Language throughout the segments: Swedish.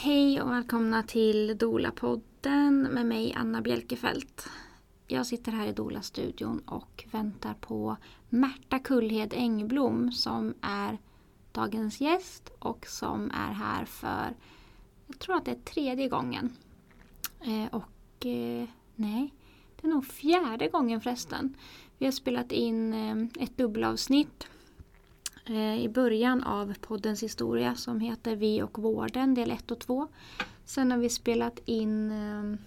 Hej och välkomna till Dola-podden med mig Anna Bjelkefelt. Jag sitter här i Dola-studion och väntar på Märta Kullhed Engblom som är dagens gäst och som är här för, jag tror att det är tredje gången. Eh, och eh, nej, det är nog fjärde gången förresten. Vi har spelat in eh, ett dubbelavsnitt Eh, i början av poddens historia som heter Vi och vården del 1 och 2. Sen har vi spelat in eh,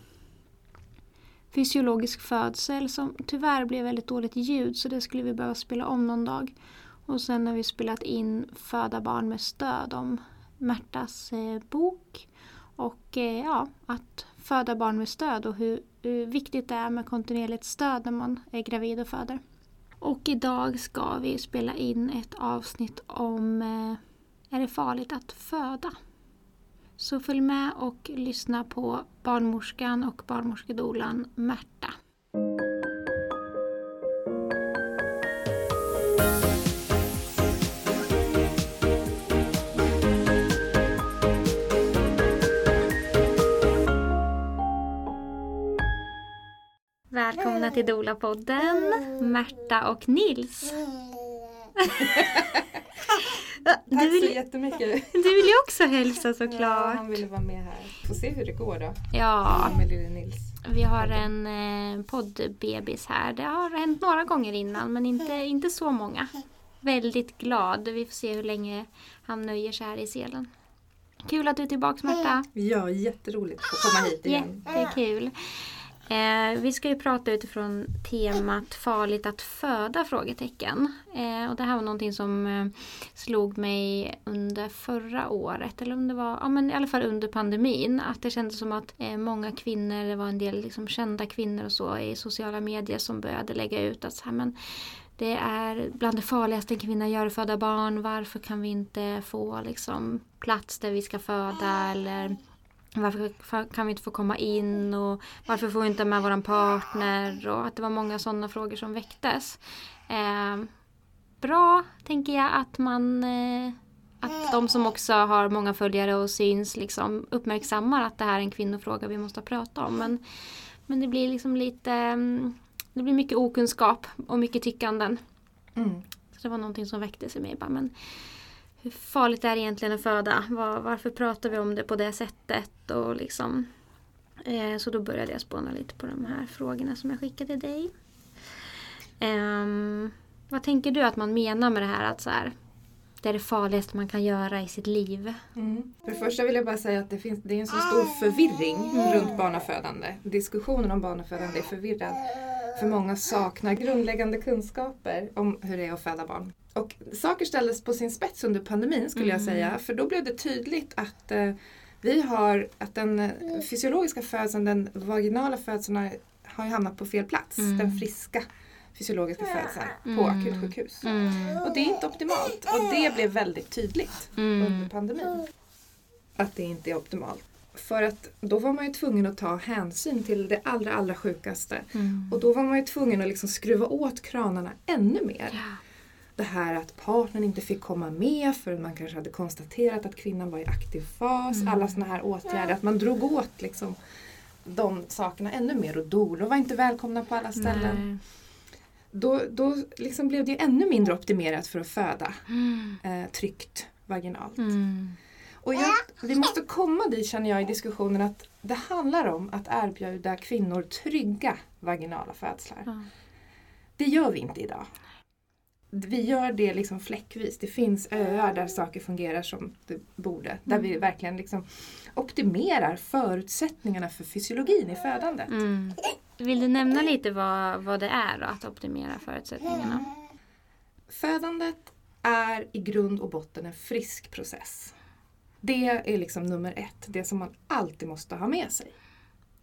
Fysiologisk födsel som tyvärr blev väldigt dåligt ljud så det skulle vi behöva spela om någon dag. Och sen har vi spelat in Föda barn med stöd om Märtas eh, bok. Och ja, att föda barn med stöd och hur, hur viktigt det är med kontinuerligt stöd när man är gravid och föder. Och idag ska vi spela in ett avsnitt om eh, Är det farligt att föda? Så följ med och lyssna på barnmorskan och barnmorskedolan Märta. Välkomna till Dola-podden, Märta och Nils. Tack så vill, jättemycket. du vill ju också hälsa Ja, såklart. han ville vara med här. Får se hur det går då. Ja, Med lille Nils. vi har en eh, poddbebis här. Det har hänt några gånger innan men inte, inte så många. Väldigt glad. Vi får se hur länge han nöjer sig här i selen. Kul att du är tillbaka Märta. Ja, jätteroligt att komma hit igen. Jättekul. Eh, vi ska ju prata utifrån temat farligt att föda? frågetecken. Eh, och det här var någonting som eh, slog mig under förra året, eller om det var, ja men i alla fall under pandemin. Att det kändes som att eh, många kvinnor, det var en del liksom, kända kvinnor och så i sociala medier som började lägga ut att så här, men det är bland det farligaste en kvinna gör att föda barn. Varför kan vi inte få liksom, plats där vi ska föda? Eller varför kan vi inte få komma in? Och varför får vi inte med våran partner? Och att det var många sådana frågor som väcktes. Eh, bra, tänker jag, att man eh, att de som också har många följare och syns liksom uppmärksammar att det här är en kvinnofråga vi måste prata om. Men, men det blir liksom lite mm, det blir mycket okunskap och mycket tyckanden. Mm. Så det var någonting som väcktes i mig. Bara, men hur farligt är det egentligen att föda? Var, varför pratar vi om det på det sättet? Och liksom, eh, så då började jag spåna lite på de här frågorna som jag skickade dig. Ehm, vad tänker du att man menar med det här att så här, det är det farligaste man kan göra i sitt liv? Mm. För det första vill jag bara säga att det, finns, det är en så stor förvirring runt barnafödande. Diskussionen om barnafödande är förvirrad. För många saknar grundläggande kunskaper om hur det är att föda barn. Och saker ställdes på sin spets under pandemin skulle jag säga. För då blev det tydligt att eh, vi har, att den eh, fysiologiska födseln, den vaginala födseln har, har ju hamnat på fel plats. Mm. Den friska fysiologiska födseln på Mm. akutsjukhus. Mm. Och det är inte optimalt. Och det blev väldigt tydligt Mm. under pandemin. Att det inte är optimalt. För att då var man ju tvungen att ta hänsyn till det allra, allra sjukaste. Mm. Och då var man ju tvungen att liksom skruva åt kranarna ännu mer. Ja. Det här att partnern inte fick komma med förrän man kanske hade konstaterat att kvinnan var i aktiv fas. Mm. Alla sådana här åtgärder. Att man drog åt liksom de sakerna ännu mer. Och dolor var inte välkomna på alla ställen. Nej. Då, då liksom blev det ännu mindre optimerat för att föda Mm. eh, tryggt vaginalt. Mm. Och jag, vi måste komma dit känner jag i diskussionen att det handlar om att erbjuda kvinnor trygga vaginala födslar. Ja. Det gör vi inte idag. Vi gör det liksom fläckvis. Det finns öar där saker fungerar som det borde. Där vi verkligen liksom optimerar förutsättningarna för fysiologin i födandet. Mm. Vill du nämna lite vad, vad det är då, att optimera förutsättningarna? Födandet är i grund och botten en frisk process. Det är liksom nummer ett, det som man alltid måste ha med sig.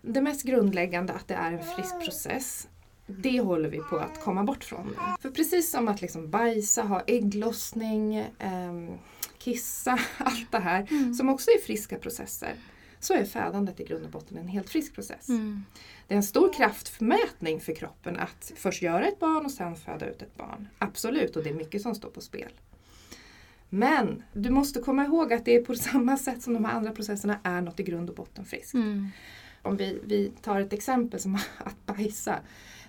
Det mest grundläggande att det är en frisk process, det håller vi på att komma bort från. För precis som att liksom bajsa, ha ägglossning, ehm, kissa, allt det här, som också är friska processer, så är födandet i grund och botten en helt frisk process. Mm. Det är en stor kraftmätning för kroppen att först göra ett barn och sen föda ut ett barn. Absolut, och det är mycket som står på spel. Men du måste komma ihåg att det är på samma sätt som de här andra processerna är något i grund och botten friskt. Mm. Om vi, vi tar ett exempel som att bajsa.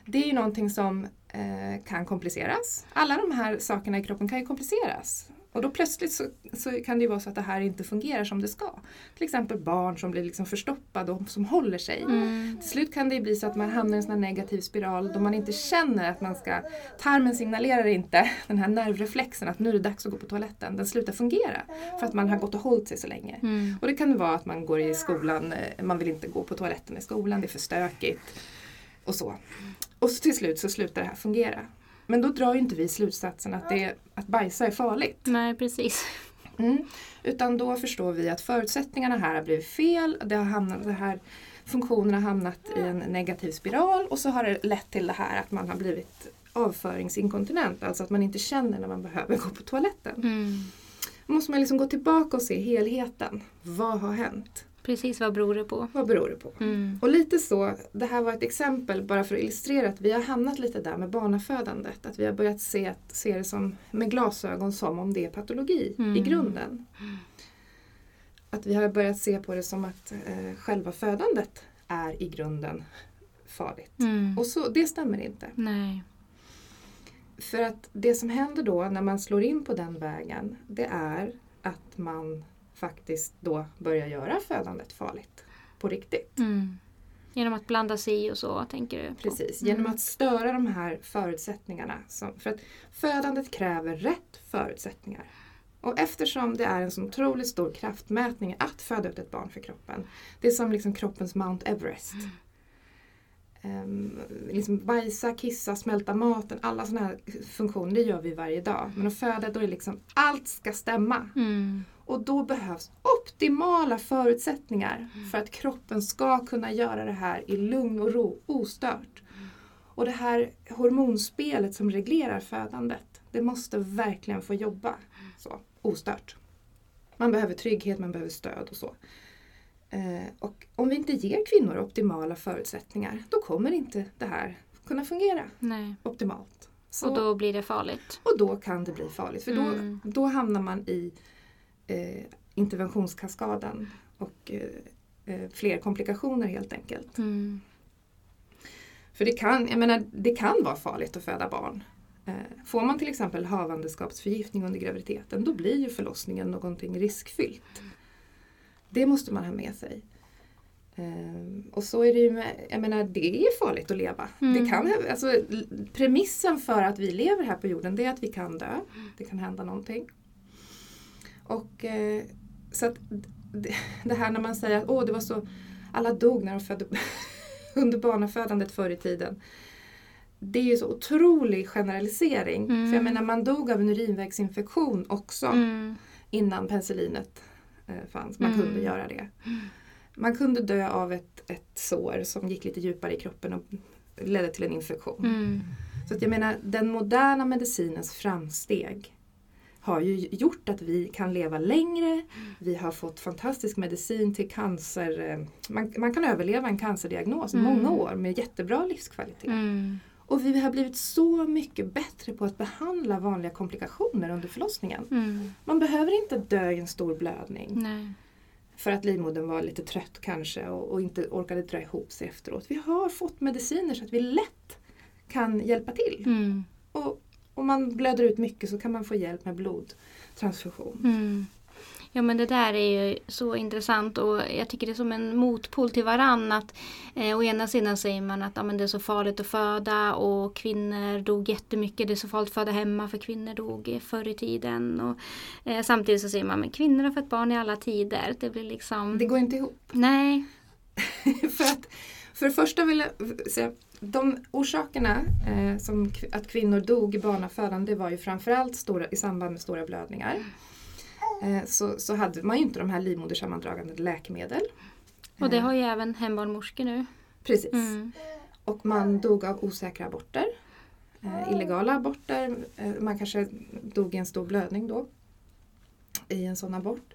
Det är ju någonting som eh, kan kompliceras. Alla de här sakerna i kroppen kan ju kompliceras. Och då plötsligt så, så, kan det ju vara så att det här inte fungerar som det ska. Till exempel barn som blir liksom förstoppade och som håller sig. Mm. Till slut kan det bli så att man hamnar i en sån här negativ spiral då man inte känner att man ska... Tarmen signalerar inte den här nervreflexen att nu är det dags att gå på toaletten. Den slutar fungera för att man har gått och hållit sig så länge. Mm. Och det kan vara att man går i skolan, eh, man vill inte gå på toaletten i skolan, det är för stökigt. Och så. Och så till slut så slutar det här fungera. Men då drar ju inte vi slutsatsen att, det, att bajsa är farligt. Nej, precis. Mm. Utan då förstår vi att förutsättningarna här har blivit fel. Det har hamnat, det här, funktionen har hamnat i en negativ spiral och så har det lett till det här att man har blivit avföringsinkontinent. Alltså att man inte känner när man behöver gå på toaletten. Mm. Då måste man liksom gå tillbaka och se helheten. Vad har hänt? Precis, vad beror det på? Vad beror det på? Mm. Och lite så, det här var ett exempel bara för att illustrera att vi har hamnat lite där med barnafödandet. Att vi har börjat se, se det som, med glasögon som om det är patologi Mm. i grunden. Att vi har börjat se på det som att eh, själva födandet är i grunden farligt. Mm. Och så, det stämmer inte. Nej. För att det som händer då när man slår in på den vägen det är att man faktiskt då börjar göra födandet farligt. På riktigt. Mm. Genom att blanda sig i och så, tänker du? på? Precis, Mm. genom att störa de här förutsättningarna. Som, för att födandet kräver rätt förutsättningar. Och eftersom det är en så otroligt stor kraftmätning att föda ut ett barn för kroppen. Det är som liksom kroppens Mount Everest. Ehm, liksom bajsa, kissa, smälta maten, alla sådana här funktioner, det gör vi varje dag. Men att föda, då är det liksom allt ska stämma. Mm. Och då behövs optimala förutsättningar för att kroppen ska kunna göra det här i lugn och ro, ostört. Och det här hormonspelet som reglerar födandet, det måste verkligen få jobba så, ostört. Man behöver trygghet, man behöver stöd och så. Eh, och om vi inte ger kvinnor optimala förutsättningar, då kommer inte det här kunna fungera Nej. optimalt. Så, Och då blir det farligt. och då kan det bli farligt, för då, Mm. då hamnar man i eh, interventionskaskaden och eh, eh, fler komplikationer helt enkelt. Mm. För det kan, jag menar, det kan vara farligt att föda barn. Eh, får man till exempel havandeskapsförgiftning under graviditeten då blir ju förlossningen någonting riskfyllt. Det måste man ha med sig. Eh, och så är det ju med, jag menar det är farligt att leva. Mm. Det kan, alltså, premissen för att vi lever här på jorden det är att vi kan dö. Det kan hända någonting. Och eh, så att det här när man säger att åh, det var så, alla dog när de födde under barnafödandet förr i tiden. Det är ju så otrolig generalisering. Mm. För jag menar man dog av en urinvägsinfektion också Mm. innan penicillinet eh, fanns. Man Mm. kunde göra det. Man kunde dö av ett, ett sår som gick lite djupare i kroppen och ledde till en infektion. Mm. Så att jag menar den moderna medicinens framsteg har ju gjort att vi kan leva längre. Vi har fått fantastisk medicin till cancer. eh, Man, man kan överleva en cancerdiagnos Mm. många år med jättebra livskvalitet. Mm. Och vi har blivit så mycket bättre på att behandla vanliga komplikationer under förlossningen. Mm. Man behöver inte dö i en stor blödning Nej. för att livmodern var lite trött kanske och, och inte orkade dra ihop sig efteråt. Vi har fått mediciner så att vi lätt kan hjälpa till. Mm. Och om man blöder ut mycket så kan man få hjälp med blodtransfusion. Mm. Ja men det där är ju så intressant och jag tycker det är som en motpol till varann. Att, eh, å ena sidan säger man att ja, men det är så farligt att föda och kvinnor dog jättemycket. Det är så farligt att föda hemma för kvinnor dog förr i tiden. Och, eh, samtidigt så säger man att kvinnor har fått barn i alla tider. Det blir liksom... Det går inte ihop. Nej. för, att, för det första vill jag säga de orsakerna eh, som att kvinnor dog i barnafödande var ju framförallt stora, i samband med stora blödningar. Eh, så, så hade man ju inte de här livmodersammandragande läkemedel. Och det Eh, har ju även hembarnmorskor nu. Precis. Mm. Och man dog av osäkra aborter. Eh, illegala aborter. Eh, man kanske dog i en stor blödning då. I en sån abort.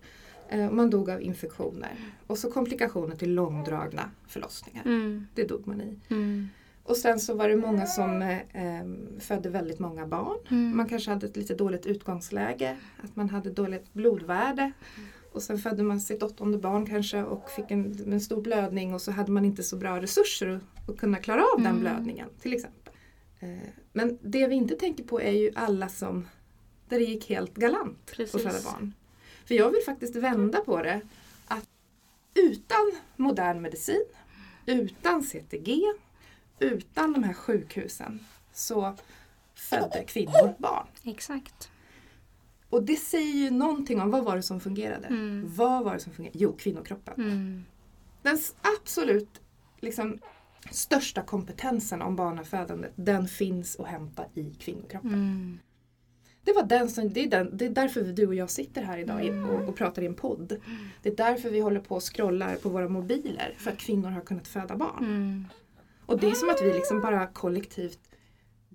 Eh, man dog av infektioner. Och så komplikationer till långdragna förlossningar. Mm. Det dog man i. Mm. Och sen så var det många som eh, födde väldigt många barn. Mm. Man kanske hade ett lite dåligt utgångsläge, att man hade dåligt blodvärde. Och sen födde man sitt åttonde barn kanske och fick en, en stor blödning och så hade man inte så bra resurser att, att kunna klara av den Mm. blödningen till exempel. Eh, men det vi inte tänker på är ju alla som, där det gick helt galant Precis. att föda barn. För jag vill faktiskt vända på det. Att utan modern medicin, utan CTG, utan de här sjukhusen så födde kvinnor barn. Exakt. Och det säger ju någonting om vad var det som fungerade. Mm. Vad var det som fungerade? Jo, kvinnokroppen. Mm. Den absolut liksom, största kompetensen om barnafödandet den finns att hämta i kvinnokroppen. Mm. Det, var den som, det, är den, det är därför du och jag sitter här idag och, och pratar i en podd. Det är därför vi håller på och scrollar på våra mobiler. För att kvinnor har kunnat föda barn. Mm. Och det är som att vi liksom bara kollektivt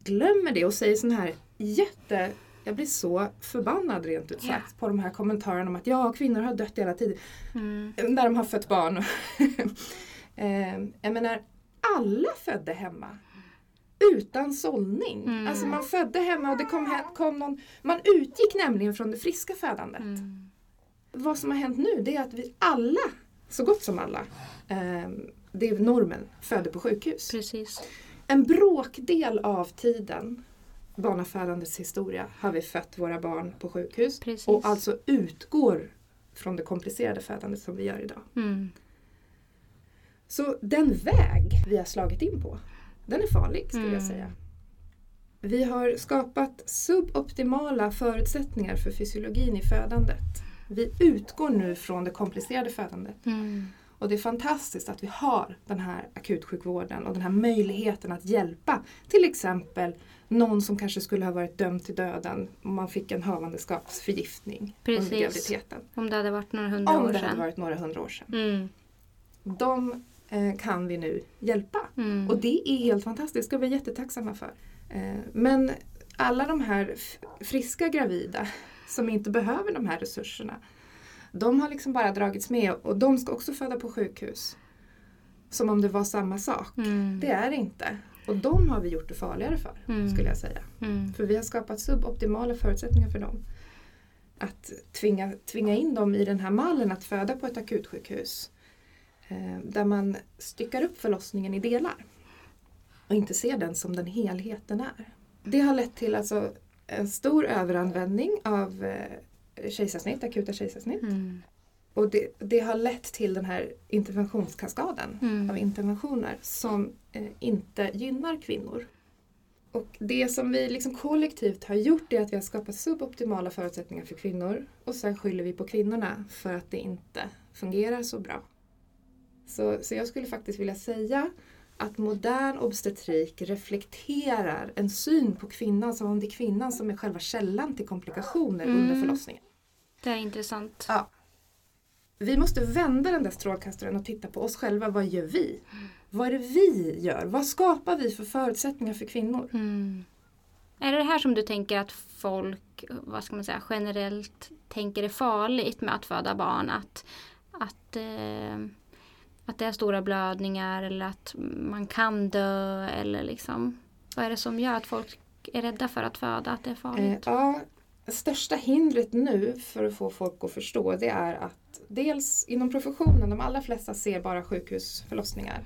glömmer det och säger sån här jätte... Jag blir så förbannad rent ut sagt på de här kommentarerna om att ja, kvinnor har dött hela tiden. Mm. När de har fött barn. eh, jag menar, alla födde hemma. Utan sållning. Mm. Alltså man födde hemma och det kom, he- kom någon... Man utgick nämligen från det friska födandet. Mm. Vad som har hänt nu det är att vi alla, så gott som alla, eh, det är normen, föder på sjukhus. Precis. En bråkdel av tiden barnafödandets historia har vi fött våra barn på sjukhus Precis. och alltså utgår från det komplicerade födandet som vi gör idag. Mm. Så den väg vi har slagit in på, den är farlig skulle jag Mm. säga. Vi har skapat suboptimala förutsättningar för fysiologin i födandet. Vi utgår nu från det komplicerade födandet. Mm. Och det är fantastiskt att vi har den här akutsjukvården och den här möjligheten att hjälpa till exempel någon som kanske skulle ha varit dömd till döden om man fick en havandeskapsförgiftning Precis. under graviditeten. Om det hade varit några hundra Om år det hade sedan. varit några hundra år sedan. Mm. De kan vi nu hjälpa. Mm. Och det är helt fantastiskt, det ska vi vara jättetacksamma för. Eh, men alla de här friska gravida som inte behöver de här resurserna, de har liksom bara dragits med och de ska också föda på sjukhus. Som om det var samma sak. Mm. Det är det inte. Och de har vi gjort det farligare för, Mm. skulle jag säga. Mm. För vi har skapat suboptimala förutsättningar för dem. Att tvinga, tvinga in dem i den här mallen att föda på ett akutsjukhus. Eh, där man styckar upp förlossningen i delar. Och inte ser den som den helhet den är. Det har lett till alltså en stor överanvändning av eh, kejsarsnitt, akuta kejsarsnitt. Mm. Och det, det har lett till den här interventionskaskaden Mm. av interventioner som eh, inte gynnar kvinnor. Och det som vi liksom kollektivt har gjort är att vi har skapat suboptimala förutsättningar för kvinnor och sen skyller vi på kvinnorna för att det inte fungerar så bra. Så, så jag skulle faktiskt vilja säga att modern obstetrik reflekterar en syn på kvinnan som om det är kvinnan som är själva källan till komplikationer Mm. under förlossningen. Det är intressant. Ja. Vi måste vända den där strålkastaren och titta på oss själva. Vad gör vi? Vad är det vi gör? Vad skapar vi för förutsättningar för kvinnor? Mm. Är det det här som du tänker att folk, vad ska man säga, generellt tänker är farligt med att föda barn? Att, att, eh, att det är stora blödningar eller att man kan dö eller liksom. Vad är det som gör att folk är rädda för att föda, att det är Eh, farligt? ja, största hindret nu för att få folk att förstå det är att dels inom professionen, de allra flesta ser bara sjukhusförlossningar.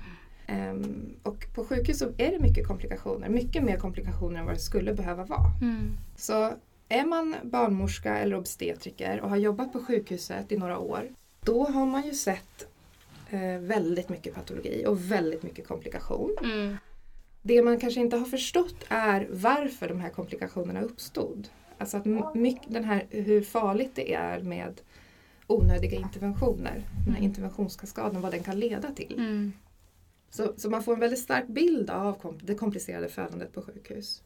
Ehm, och på sjukhus så är det mycket komplikationer, mycket mer komplikationer än vad det skulle behöva vara. Mm. Så är man barnmorska eller obstetriker och har jobbat på sjukhuset i några år, då har man ju sett eh, väldigt mycket patologi och väldigt mycket komplikation. Mm. Det man kanske inte har förstått är varför de här komplikationerna uppstod. Alltså att mycket, den här, hur farligt det är med onödiga interventioner. Den här Mm. interventionskaskaden, vad den kan leda till. Mm. Så, så man får en väldigt stark bild av det komplicerade födandet på sjukhus.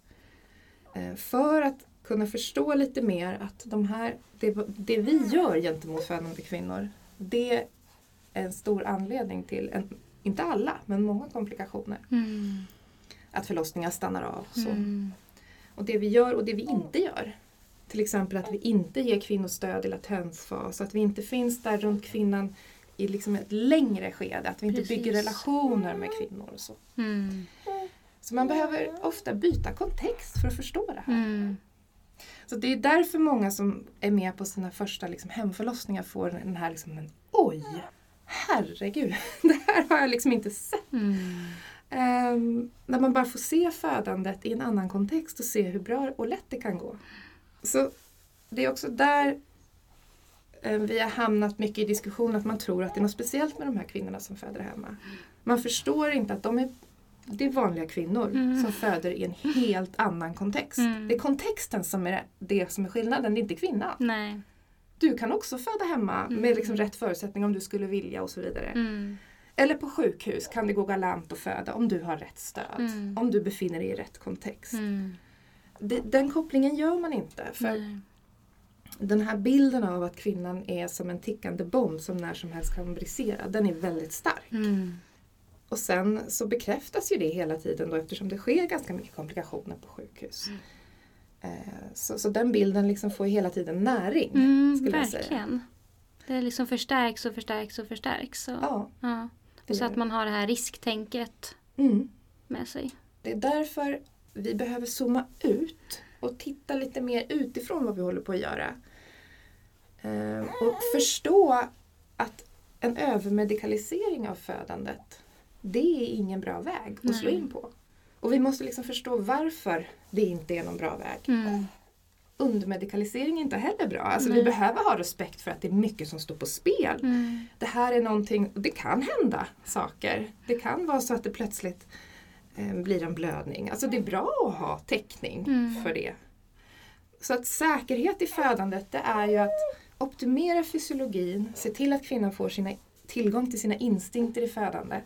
Eh, för att kunna förstå lite mer att de här, det, det vi gör gentemot födande kvinnor, det en stor anledning till, en, inte alla, men många komplikationer. Mm. Att förlossningar stannar av. Så. Mm. Och det vi gör och det vi inte gör. Till exempel att vi inte ger kvinnor stöd i latensfas, att vi inte finns där runt kvinnan i liksom ett längre skede, att vi inte Precis. bygger relationer med kvinnor. Och så. Mm. Så man behöver ofta byta kontext för att förstå det här. Mm. Så det är därför många som är med på sina första liksom, hemförlossningar får den här liksom, men, oj, herregud, det här har jag liksom inte sett. Mm. Ehm, när man bara får se födandet i en annan kontext och se hur bra och lätt det kan gå. Så det är också där eh, vi har hamnat mycket i diskussion att man tror att det är något speciellt med de här kvinnorna som föder hemma. Man förstår inte att de är, det är vanliga kvinnor Mm. som föder i en helt annan kontext. Mm. Det är kontexten som är det som är skillnaden, det är inte kvinnan. Nej. Du kan också föda hemma Mm. med liksom rätt förutsättningar om du skulle vilja och så vidare. Mm. Eller på sjukhus kan det gå galant att föda om du har rätt stöd. Mm. Om du befinner dig i rätt kontext. Mm. Det, den kopplingen gör man inte. För Nej. den här bilden av att kvinnan är som en tickande bomb som när som helst kan brisera, den är väldigt stark. Mm. Och sen så bekräftas ju det hela tiden då eftersom det sker ganska mycket komplikationer på sjukhus. Eh, Så, så den bilden liksom får hela tiden näring. Mm, skulle jag säga. verkligen. Det liksom förstärks och förstärks och förstärks. Och, ja. Ja, Och så att man har det här risktänket mm. med sig. Det är därför vi behöver zooma ut och titta lite mer utifrån vad vi håller på att göra. Eh, Och förstå att en övermedikalisering av födandet, det är ingen bra väg att slå Nej. in på. Och vi måste liksom förstå varför det inte är någon bra väg. Mm. Undermedikalisering är inte heller bra. Alltså vi behöver ha respekt för att det är mycket som står på spel. Mm. Det här är någonting, det kan hända saker. Det kan vara så att det plötsligt eh, blir en blödning. Alltså det är bra att ha täckning Mm. för det. Så att säkerhet i födandet det är ju att optimera fysiologin, se till att kvinnan får sina, tillgång till sina instinkter i födandet.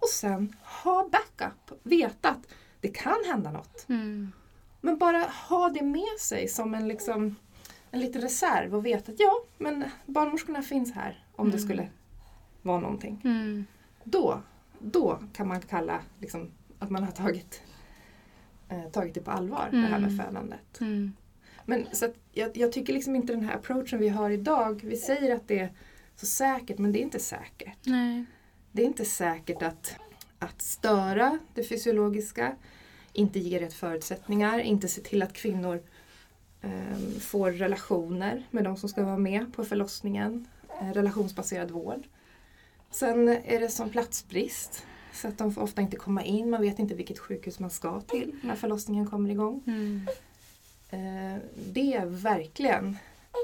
Och sen ha backup, veta att det kan hända något. Mm. Men bara ha det med sig som en, liksom, en liten reserv och veta att ja, men barnmorskorna finns här om det Mm. skulle vara någonting. Mm. Då, då kan man kalla liksom, att man har tagit, eh, tagit det på allvar, det här med Mm. födandet. Mm. Men så att jag, jag tycker liksom inte den här approachen vi har idag, vi säger att det är så säkert, men det är inte säkert. Nej. Det är inte säkert att, att störa det fysiologiska, inte ge rätt förutsättningar, inte se till att kvinnor ehm, får relationer med de som ska vara med på förlossningen, eh, relationsbaserad vård. Sen är det som platsbrist, så att de får ofta inte komma in, man vet inte vilket sjukhus man ska till när förlossningen kommer igång. Mm. Eh, det är verkligen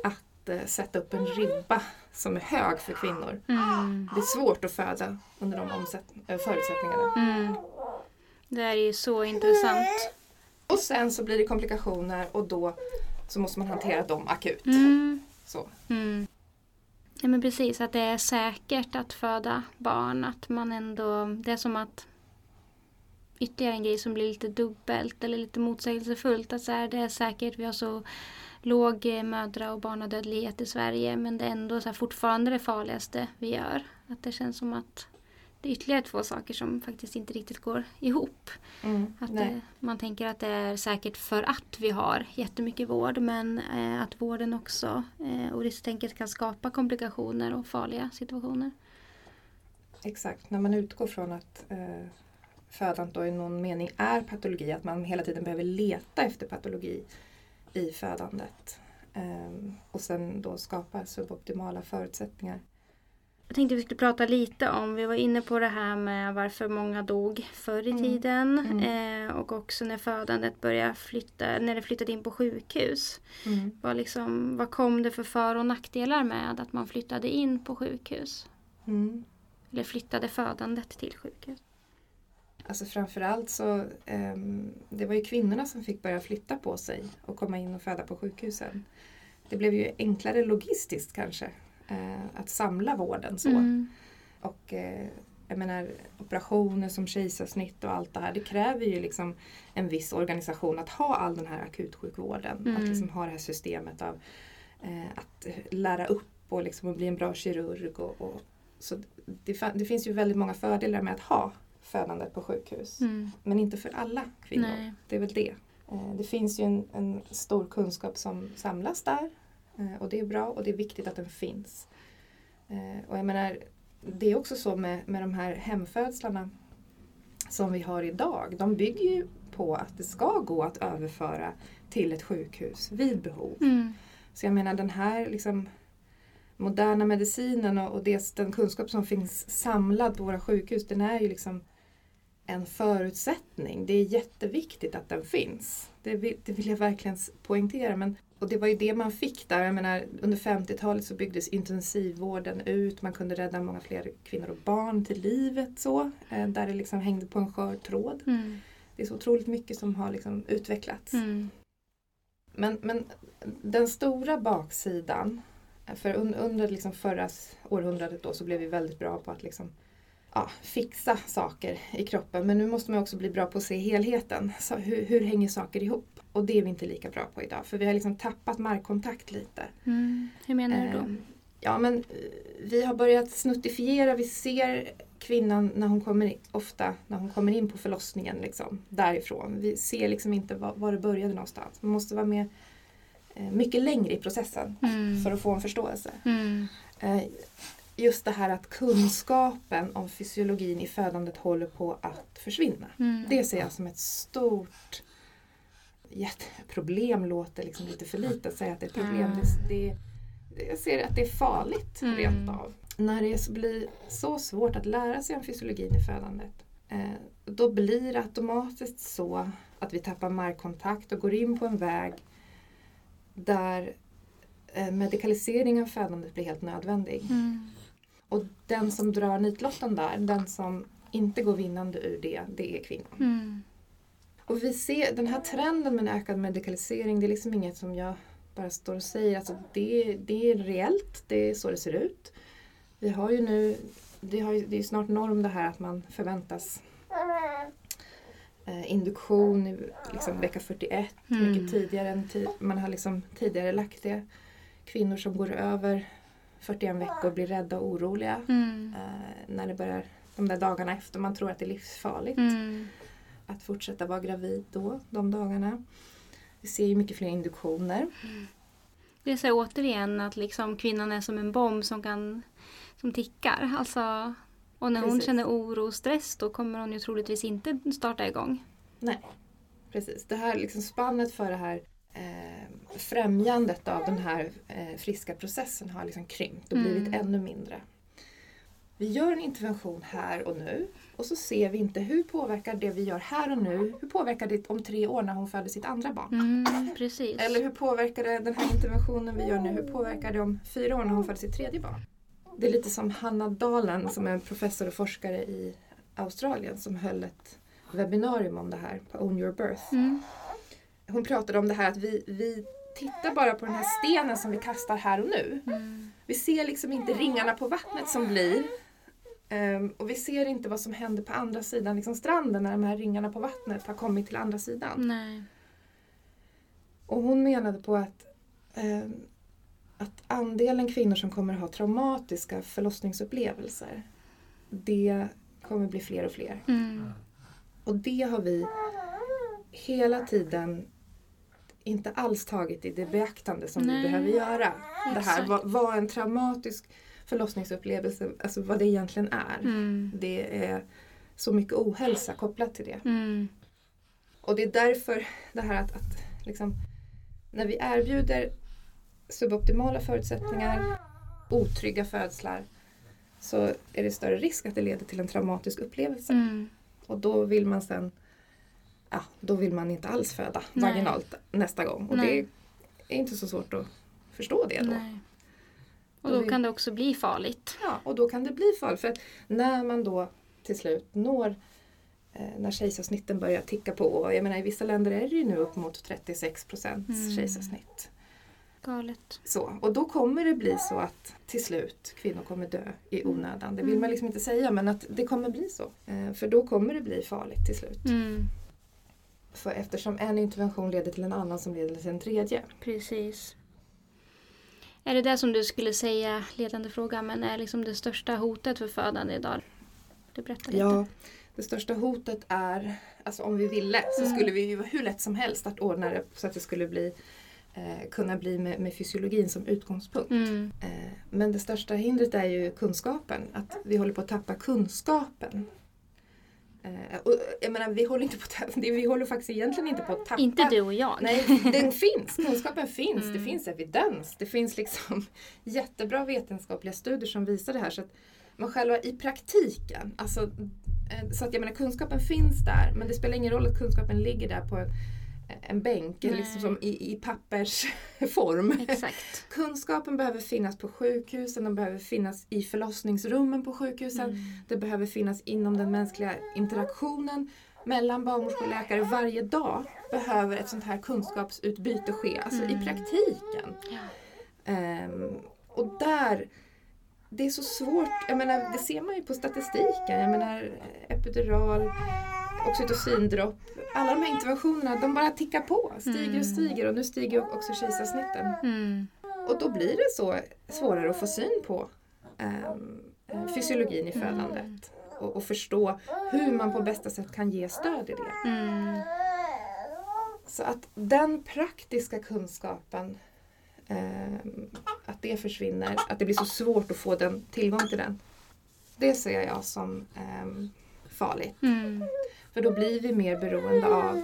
att eh, sätta upp en ribba som är hög för kvinnor. Mm. Det är svårt att föda under de omsätt- eh, förutsättningarna. Mm. Det här är ju så intressant. Och sen så blir det komplikationer och då så måste man hantera dem akut. Mm. Så. Mm. Ja men precis, att det är säkert att föda barn. Att man ändå, det är som att ytterligare en grej som blir lite dubbelt eller lite motsägelsefullt. Att så här, det är säkert, vi har så låg eh, mödra och barnadödlighet i Sverige men det är ändå så fortfarande det farligaste vi gör. Att det känns som att det är ytterligare två saker som faktiskt inte riktigt går ihop. Mm. Att det, man tänker att det är säkert för att vi har jättemycket vård men eh, att vården också eh, och risktänket kan skapa komplikationer och farliga situationer. Exakt, när man utgår från att eh, födandet då i någon mening är patologi, att man hela tiden behöver leta efter patologi i födandet. Ehm, och sen då skapa suboptimala förutsättningar. Jag tänkte vi skulle prata lite om, vi var inne på det här med varför många dog förr i Mm. tiden Mm. eh, och också när födandet började flytta, när det flyttade in på sjukhus. Vad, liksom, vad kom det för för och nackdelar med att man flyttade in på sjukhus? Mm. Eller flyttade födandet till sjukhus? Alltså framförallt så ehm, det var ju kvinnorna som fick börja flytta på sig och komma in och föda på sjukhusen. Det blev ju enklare logistiskt kanske eh, att samla vården så. Mm. Och eh, jag menar operationer som kejsarsnitt och allt det här det kräver ju liksom en viss organisation att ha all den här akutsjukvården. Mm. Att liksom ha det här systemet av eh, att lära upp och liksom bli en bra kirurg. Och, och, så det, det finns ju väldigt många fördelar med att ha födandet på sjukhus. Mm. Men inte för alla kvinnor. Nej. Det är väl det. Eh, Det finns ju en, en stor kunskap som samlas där. eh, Och det är bra och det är viktigt att den finns. Eh, Och jag menar, det är också så med, med de här hemfödslarna. som vi har idag, de bygger ju på att det ska gå att överföra till ett sjukhus vid behov. Mm. Så jag menar den här liksom, moderna medicinen och, och det, den kunskap som finns samlad på våra sjukhus, den är ju liksom en förutsättning. Det är jätteviktigt att den finns. Det vill, det vill jag verkligen poängtera. Men, och det var ju det man fick där. Jag menar, under 50-talet så byggdes intensivvården ut. Man kunde rädda många fler kvinnor och barn till livet. så eh, Där det liksom hängde på en skör tråd. Mm. Det är så otroligt mycket som har liksom utvecklats. Mm. Men, men den stora baksidan, för un, under liksom förra århundradet då så blev vi väldigt bra på att liksom, ja, fixa saker i kroppen. Men nu måste man också bli bra på att se helheten. Så hur, hur hänger saker ihop? Och det är vi inte lika bra på idag för vi har liksom tappat markkontakt lite. Mm. Hur menar du då? Ehm, Ja men eh, vi har börjat snuttifiera, vi ser kvinnan när hon kommer in, ofta när hon kommer in på förlossningen liksom, därifrån. Vi ser liksom inte var, var det började någonstans. Man måste vara med eh, mycket längre i processen Mm. för att få en förståelse. Mm. Just det här att kunskapen om fysiologin i födandet håller på att försvinna. Mm. Det ser jag som ett stort jätteproblem, låter liksom lite för lite att säga att det är ett problem. Mm. Det, det, jag ser att det är farligt Mm. rent av. När det blir så svårt att lära sig om fysiologin i födandet eh, då blir det automatiskt så att vi tappar markkontakt och går in på en väg där eh, medikalisering av födandet blir helt nödvändig. Mm. Och den som drar nitlotten där, den som inte går vinnande ur det, det är kvinnan. Mm. Och vi ser den här trenden med en ökad medikalisering, det är liksom inget som jag bara står och säger. Alltså det, det är reellt, det är så det ser ut. Vi har ju nu, det, har ju, det är ju snart norm det här att man förväntas eh, induktion i liksom vecka 41, Mm. mycket tidigare än man har liksom tidigare lagt det. Kvinnor som går över 41 veckor blir rädda och oroliga Mm. eh, när det börjar de där dagarna efter man tror att det är livsfarligt Mm. att fortsätta vara gravid då, de dagarna. Vi ser ju mycket fler induktioner. Det är så återigen att liksom kvinnan är som en bomb som kan som tickar. Alltså, och när hon Precis. känner oro och stress då kommer hon ju troligtvis inte starta igång. Nej, precis. Det här liksom spannet för det här eh, främjandet av den här eh, friska processen har liksom krympt och Mm. blivit ännu mindre. Vi gör en intervention här och nu och så ser vi inte hur påverkar det vi gör här och nu, hur påverkar det om tre år när hon föder sitt andra barn? Mm, precis. Eller hur påverkar det den här interventionen vi gör nu, hur påverkar det om fyra år när hon föder sitt tredje barn? Det är lite som Hanna Dahlen som är en professor och forskare i Australien som höll ett webbinarium om det här på Own Your Birth. Mm. Hon pratade om det här att vi, vi tittar bara på den här stenen som vi kastar här och nu. Mm. Vi ser liksom inte ringarna på vattnet som blir. Ehm, och vi ser inte vad som händer på andra sidan liksom stranden när de här ringarna på vattnet har kommit till andra sidan. Nej. Och hon menade på att, eh, att andelen kvinnor som kommer att ha traumatiska förlossningsupplevelser, det kommer bli fler och fler. Mm. Och det har vi hela tiden inte alls tagit i det beaktande som Nej. vi behöver göra. Det här, vad, vad en traumatisk förlossningsupplevelse, alltså vad det egentligen är. Mm. Det är så mycket ohälsa kopplat till det. Mm. Och det är därför det här att, att liksom, när vi erbjuder suboptimala förutsättningar, otrygga födslar, så är det större risk att det leder till en traumatisk upplevelse. Mm. Och då vill man sen Ja, då vill man inte alls föda Nej. vaginalt nästa gång. Och Nej. det är inte så svårt att förstå det då. Nej. Och Och då vi- kan det också bli farligt. Ja, och då kan det bli farligt. För att när man då till slut når eh, när kejsarsnitten börjar ticka på. Jag menar, I vissa länder är det ju nu upp mot 36 procents Mm. kejsarsnitt. Galet. Så, och då kommer det bli så att till slut kvinnor kommer dö i onödan. Det vill Mm. man liksom inte säga men att det kommer bli så. Eh, för då kommer det bli farligt till slut. Mm. För eftersom en intervention leder till en annan som leder till en tredje. Precis. Är det det som du skulle säga, ledande fråga, men är liksom det största hotet för födande idag? Du berättar lite. Ja, det största hotet är, alltså om vi ville så Mm. skulle vi ju hur lätt som helst att ordna det så att det skulle bli, eh, kunna bli med, med fysiologin som utgångspunkt. Mm. Eh, men det största hindret är ju kunskapen, att vi håller på att tappa kunskapen. Eh, och, jag menar, vi håller, inte på det- vi håller faktiskt egentligen inte på att tappa. Inte du och jag. Nej, den finns. Kunskapen finns. Det Mm. finns evidens. Det finns liksom jättebra vetenskapliga studier som visar det här. Så att man själva i praktiken, alltså, eh, så att jag menar kunskapen finns där men det spelar ingen roll att kunskapen ligger där på en, bänk liksom som i, i pappersform. Exakt. Kunskapen behöver finnas på sjukhusen, den behöver finnas i förlossningsrummen på sjukhusen. Mm. Det behöver finnas inom den mänskliga interaktionen mellan barnmorskor och läkare. Varje dag behöver ett sånt här kunskapsutbyte ske, alltså i Mm. praktiken. Ja. Ehm, och där, det är så svårt, jag menar det ser man ju på statistiken, jag menar epidural, oxytocindropp, alla de här interventionerna de bara tickar på, stiger Mm. och stiger och nu stiger också kejsarsnitten. Mm. Och då blir det så svårare att få syn på eh, fysiologin i födandet. Och, och förstå hur man på bästa sätt kan ge stöd i det. Mm. Så att den praktiska kunskapen, ehm, att det försvinner, att det blir så svårt att få den, tillgång till den. Det ser jag som ehm, farligt. Mm. För då blir vi mer beroende av,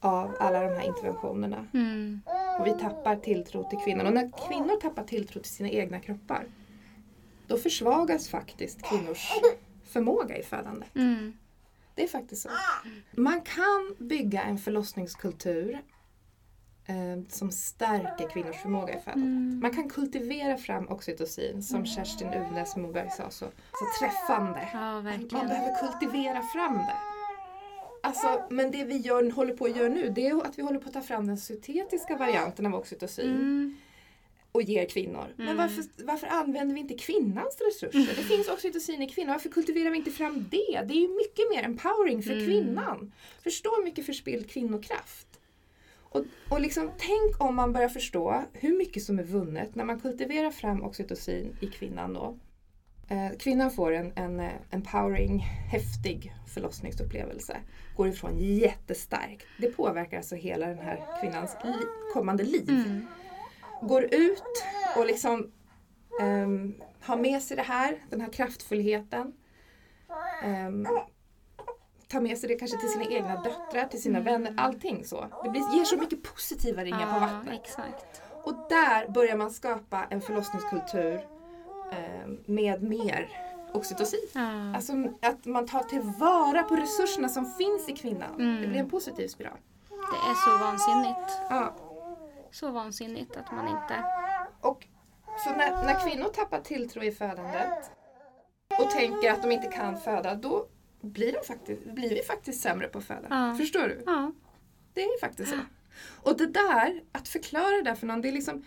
av alla de här interventionerna. Mm. Och vi tappar tilltro till kvinnan. Och när kvinnor tappar tilltro till sina egna kroppar då försvagas faktiskt kvinnors förmåga i födandet. Mm. Det är faktiskt så. Man kan bygga en förlossningskultur eh, som stärker kvinnors förmåga i födandet. Mm. Man kan kultivera fram oxytocin som Kerstin Unes Moberg sa så, så träffande. Ja, Man behöver kultivera fram det. Alltså, men det vi gör, håller på att göra nu det är att vi håller på att ta fram den syntetiska varianten av oxytocin Mm. och ger kvinnor. Men Mm. varför, varför använder vi inte kvinnans resurser? Det finns oxytocin i kvinnor. Varför kultiverar vi inte fram det? Det är ju mycket mer empowering för Mm. kvinnan. Förstå hur mycket förspilld kvinnokraft. Och, och liksom, tänk om man börjar förstå hur mycket som är vunnet när man kultiverar fram oxytocin i kvinnan då. Eh, kvinnan får en, en eh, empowering, häftig förlossningsupplevelse. Går ifrån jättestarkt. Det påverkar alltså hela den här kvinnans li- kommande liv Mm. går ut och liksom ehm, har med sig det här, den här kraftfullheten. Um, tar med sig det kanske till sina egna döttrar, till sina Mm. vänner, allting så. Det blir, ger så mycket positiva ringar på vattnet. exakt. Och där börjar man skapa en förlossningskultur med mer oxytocin. Ja. Alltså att man tar tillvara på resurserna som finns i kvinnan. Mm. Det blir en positiv spiral. Det är så vansinnigt. Ja. Så vansinnigt att man inte... Och så när, när kvinnor tappar tilltro i födandet och tänker att de inte kan föda, då blir, de faktiskt, blir vi faktiskt sämre på att föda. Ja. Förstår du? Ja. Det är faktiskt så. Och det där, att förklara det där för någon, det är liksom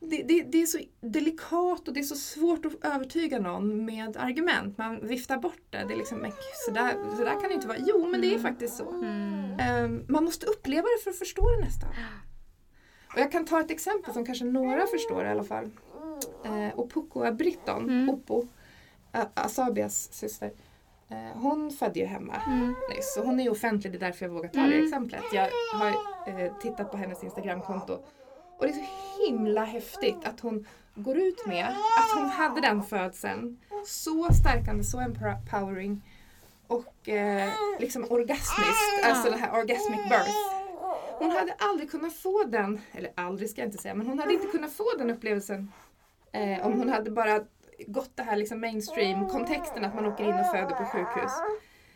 det, det, det är så delikat och det är så svårt att övertyga någon med argument. Man viftar bort det. Det är liksom, men så där, så där kan det inte vara. Jo, men det är faktiskt så. Mm. Ehm, man måste uppleva det för att förstå det nästan. Och jag kan ta ett exempel som kanske några förstår i alla fall. Eh, Britton, Mm. Oppo, Asabias syster. Eh, hon födde ju hemma Mm. nyss och hon är ju offentlig, det är därför jag vågar ta det Mm. exemplet. Jag har eh, tittat på hennes Instagramkonto och det är så himla häftigt att hon går ut med att hon hade den födseln. Så stärkande, så empowering och eh, liksom orgasmiskt, alltså det här orgasmic birth. Hon hade aldrig kunnat få den, eller aldrig ska jag inte säga, men hon hade inte kunnat få den upplevelsen eh, om hon hade bara gått det här liksom mainstream-kontexten att man åker in och föder på sjukhus.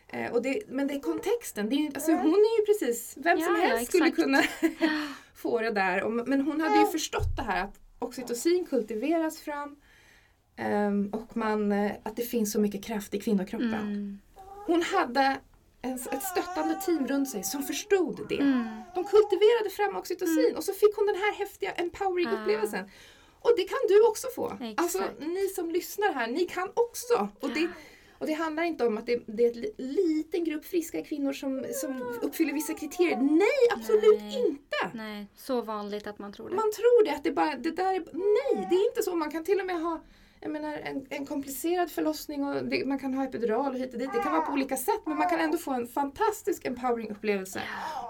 Eh, och det, men det är kontexten, det är, alltså hon är ju precis, vem som Ja, ja, helst skulle exakt. kunna få det där. Men hon hade ju förstått det här att oxytocin kultiveras fram ehm, och man, eh, att det finns så mycket kraft i kvinnokroppen. Mm. Hon hade ett stöttande team runt sig som förstod det. Mm. De kultiverade fram oxytocin och så fick hon den här häftiga empowering Ah. upplevelsen. Och det kan du också få. Exakt. Alltså ni som lyssnar här, ni kan också. Och det, och det handlar inte om att det, det är en li- liten grupp friska kvinnor som, som uppfyller vissa kriterier. Nej, absolut Nej. inte! Nej, så vanligt att man tror det. Man tror det, att det bara, det där är, nej det är inte så. Man kan till och med ha jag menar, en, en komplicerad förlossning och det, man kan ha epidural och hit och dit. Det kan vara på olika sätt men man kan ändå få en fantastisk empowering upplevelse.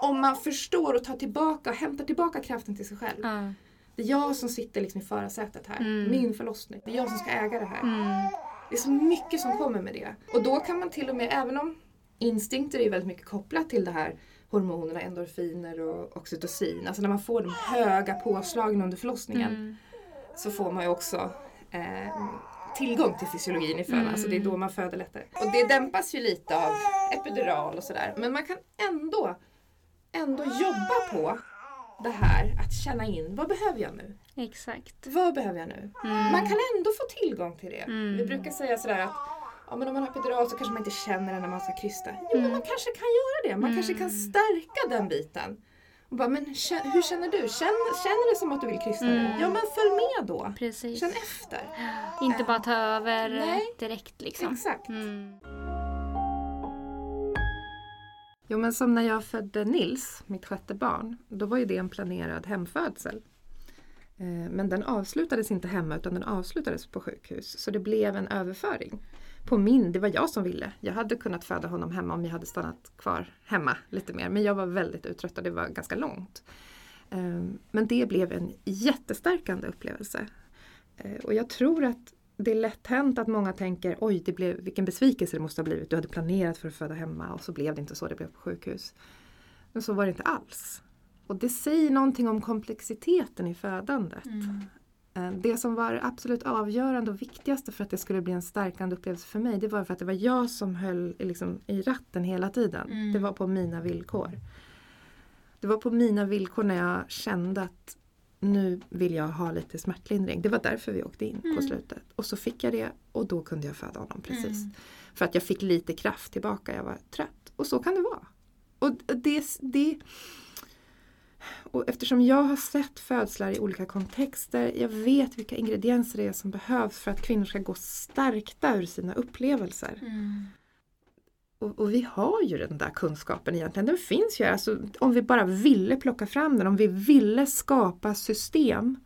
Om man förstår och tar tillbaka och hämtar tillbaka kraften till sig själv. Ja. Det är jag som sitter liksom i förarsätet här. Mm. Min förlossning. Det är jag som ska äga det här. Mm. Det är så mycket som kommer med det. Och då kan man till och med, även om instinkter är väldigt mycket kopplat till det här hormonerna endorfiner och oxytocin. Alltså när man får de höga påslagen under förlossningen Mm. så får man ju också eh, tillgång till fysiologin i födan. Mm. Alltså det är då man föder lättare. Och det dämpas ju lite av epidural och sådär. Men man kan ändå, ändå jobba på det här att känna in vad behöver jag nu? Exakt. Vad behöver jag nu? Mm. Man kan ändå få tillgång till det. Mm. Vi brukar säga sådär att ja, men om man har epidural så kanske man inte känner det när man ska krysta. Jo, men Mm. man kanske kan göra det. Man kanske kan Mm. stärka den biten. Och bara, men hur känner du? Känner, känner det som att du vill krysta nu? Mm. Ja, men följ med då. Precis. Känn efter. Inte bara ta över Nej. direkt liksom. Exakt. Mm. Jo, men som när jag födde Nils, mitt sjätte barn, då var ju det en planerad hemfödsel. Eh, men den avslutades inte hemma utan den avslutades på sjukhus. Så det blev en överföring. På min, det var jag som ville. Jag hade kunnat föda honom hemma om jag hade stannat kvar hemma lite mer. Men jag var väldigt uttröttad, det var ganska långt. Eh, men det blev en jättestärkande upplevelse. Eh, och jag tror att det är lätt hänt att många tänker oj det blev, vilken besvikelse det måste ha blivit. Du hade planerat för att föda hemma och så blev det inte så, det blev på sjukhus. Men så var det inte alls. Och det säger någonting om komplexiteten i födandet. Mm. Eh, Det som var absolut avgörande och viktigaste för att det skulle bli en stärkande upplevelse för mig det var för att det var jag som höll i liksom, i ratten hela tiden. Mm. Det var på mina villkor. Det var på mina villkor när jag kände att nu vill jag ha lite smärtlindring. Det var därför vi åkte in på Mm. slutet. Och så fick jag det och då kunde jag föda honom precis. Mm. För att jag fick lite kraft tillbaka, jag var trött. Och så kan det vara. Och det, det, och eftersom jag har sett födslar i olika kontexter, jag vet vilka ingredienser det är som behövs för att kvinnor ska gå stärkta ur sina upplevelser. Mm. Och, och vi har ju den där kunskapen egentligen, den finns ju. Alltså, om vi bara ville plocka fram den, om vi ville skapa system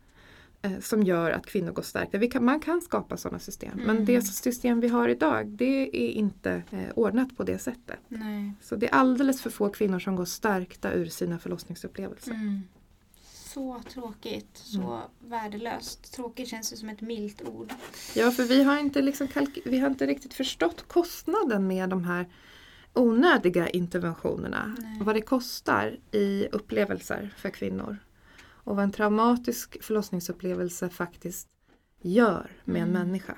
som gör att kvinnor går stärkta. Vi kan, man kan skapa sådana system, men Mm. det system vi har idag, det är inte eh, ordnat på det sättet. Nej. Så det är alldeles för få kvinnor som går stärkta ur sina förlossningsupplevelser. Mm. Så tråkigt, så värdelöst. Tråkigt känns det som ett milt ord. Ja, för vi har, inte liksom vi har inte riktigt förstått kostnaden med de här onödiga interventionerna. Nej. Vad det kostar i upplevelser för kvinnor. Och vad en traumatisk förlossningsupplevelse faktiskt gör med en Mm. människa.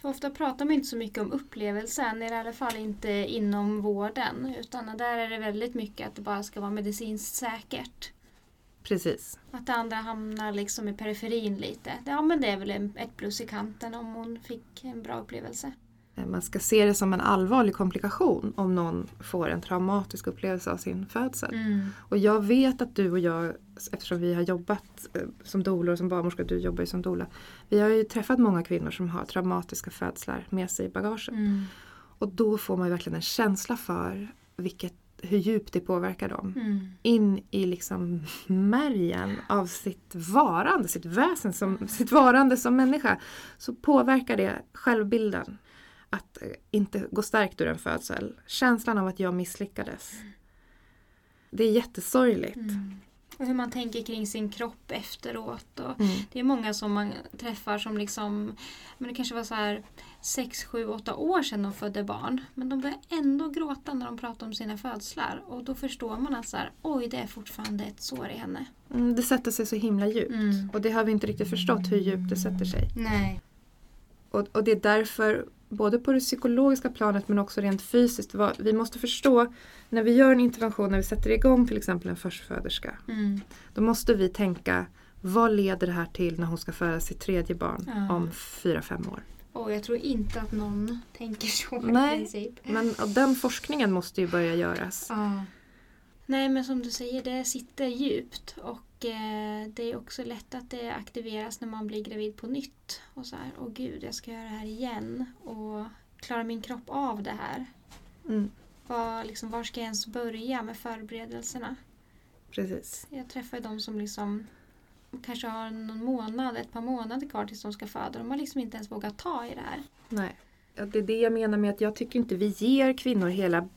För ofta pratar man inte så mycket om upplevelsen, i alla fall inte inom vården. Utan där är det väldigt mycket att det bara ska vara medicinskt säkert. Precis. Att det andra hamnar liksom i periferin lite. Ja men det är väl ett plus i kanten om hon fick en bra upplevelse. Eh, Man ska se det som en allvarlig komplikation om någon får en traumatisk upplevelse av sin födsel. Mm. Och jag vet att du och jag, eftersom vi har jobbat eh, som doula och som barnmorska, du jobbar ju som doula. Vi har ju träffat många kvinnor som har traumatiska födslar med sig i bagaget. Mm. Och då får man ju verkligen en känsla för vilket, hur djupt det påverkar dem. Mm. In i liksom märgen av sitt varande, sitt väsen, som, sitt varande som människa. Så påverkar det självbilden. Att eh, inte gå stärkt ur en födsel. Känslan av att jag misslyckades. Det är jättesorgligt. Mm. Och hur man tänker kring sin kropp efteråt. Och Mm. det är många som man träffar som liksom, men det kanske var så här 6, 7, 8 år sedan de födde barn. Men de börjar ändå gråta när de pratar om sina födslar. Och då förstår man att så här, oj det är fortfarande ett sår i henne. Mm, det sätter sig så himla djupt. Mm. Och det har vi inte riktigt förstått hur djupt det sätter sig. Nej. Och, och det är därför, både på det psykologiska planet men också rent fysiskt, vad, vi måste förstå när vi gör en intervention, när vi sätter igång till exempel en förstföderska. Mm. Då måste vi tänka, vad leder det här till när hon ska föda sitt tredje barn Ja. om fyra fem år? Och jag tror inte att någon tänker så Nej. i princip. Men den forskningen måste ju börja göras. Ja. Nej men som du säger, det sitter djupt och det är också lätt att det aktiveras när man blir gravid på nytt. Och så här, åh gud, jag ska göra det här igen. Och klarar min kropp av det här? Mm, Var, liksom, var ska jag ens börja med förberedelserna? precis. Jag träffar de som liksom kanske har någon månad, ett par månader kvar tills de ska föda. De har liksom inte ens vågat ta i det här. Nej. Det är det jag menar med att jag tycker inte vi ger kvinnor hela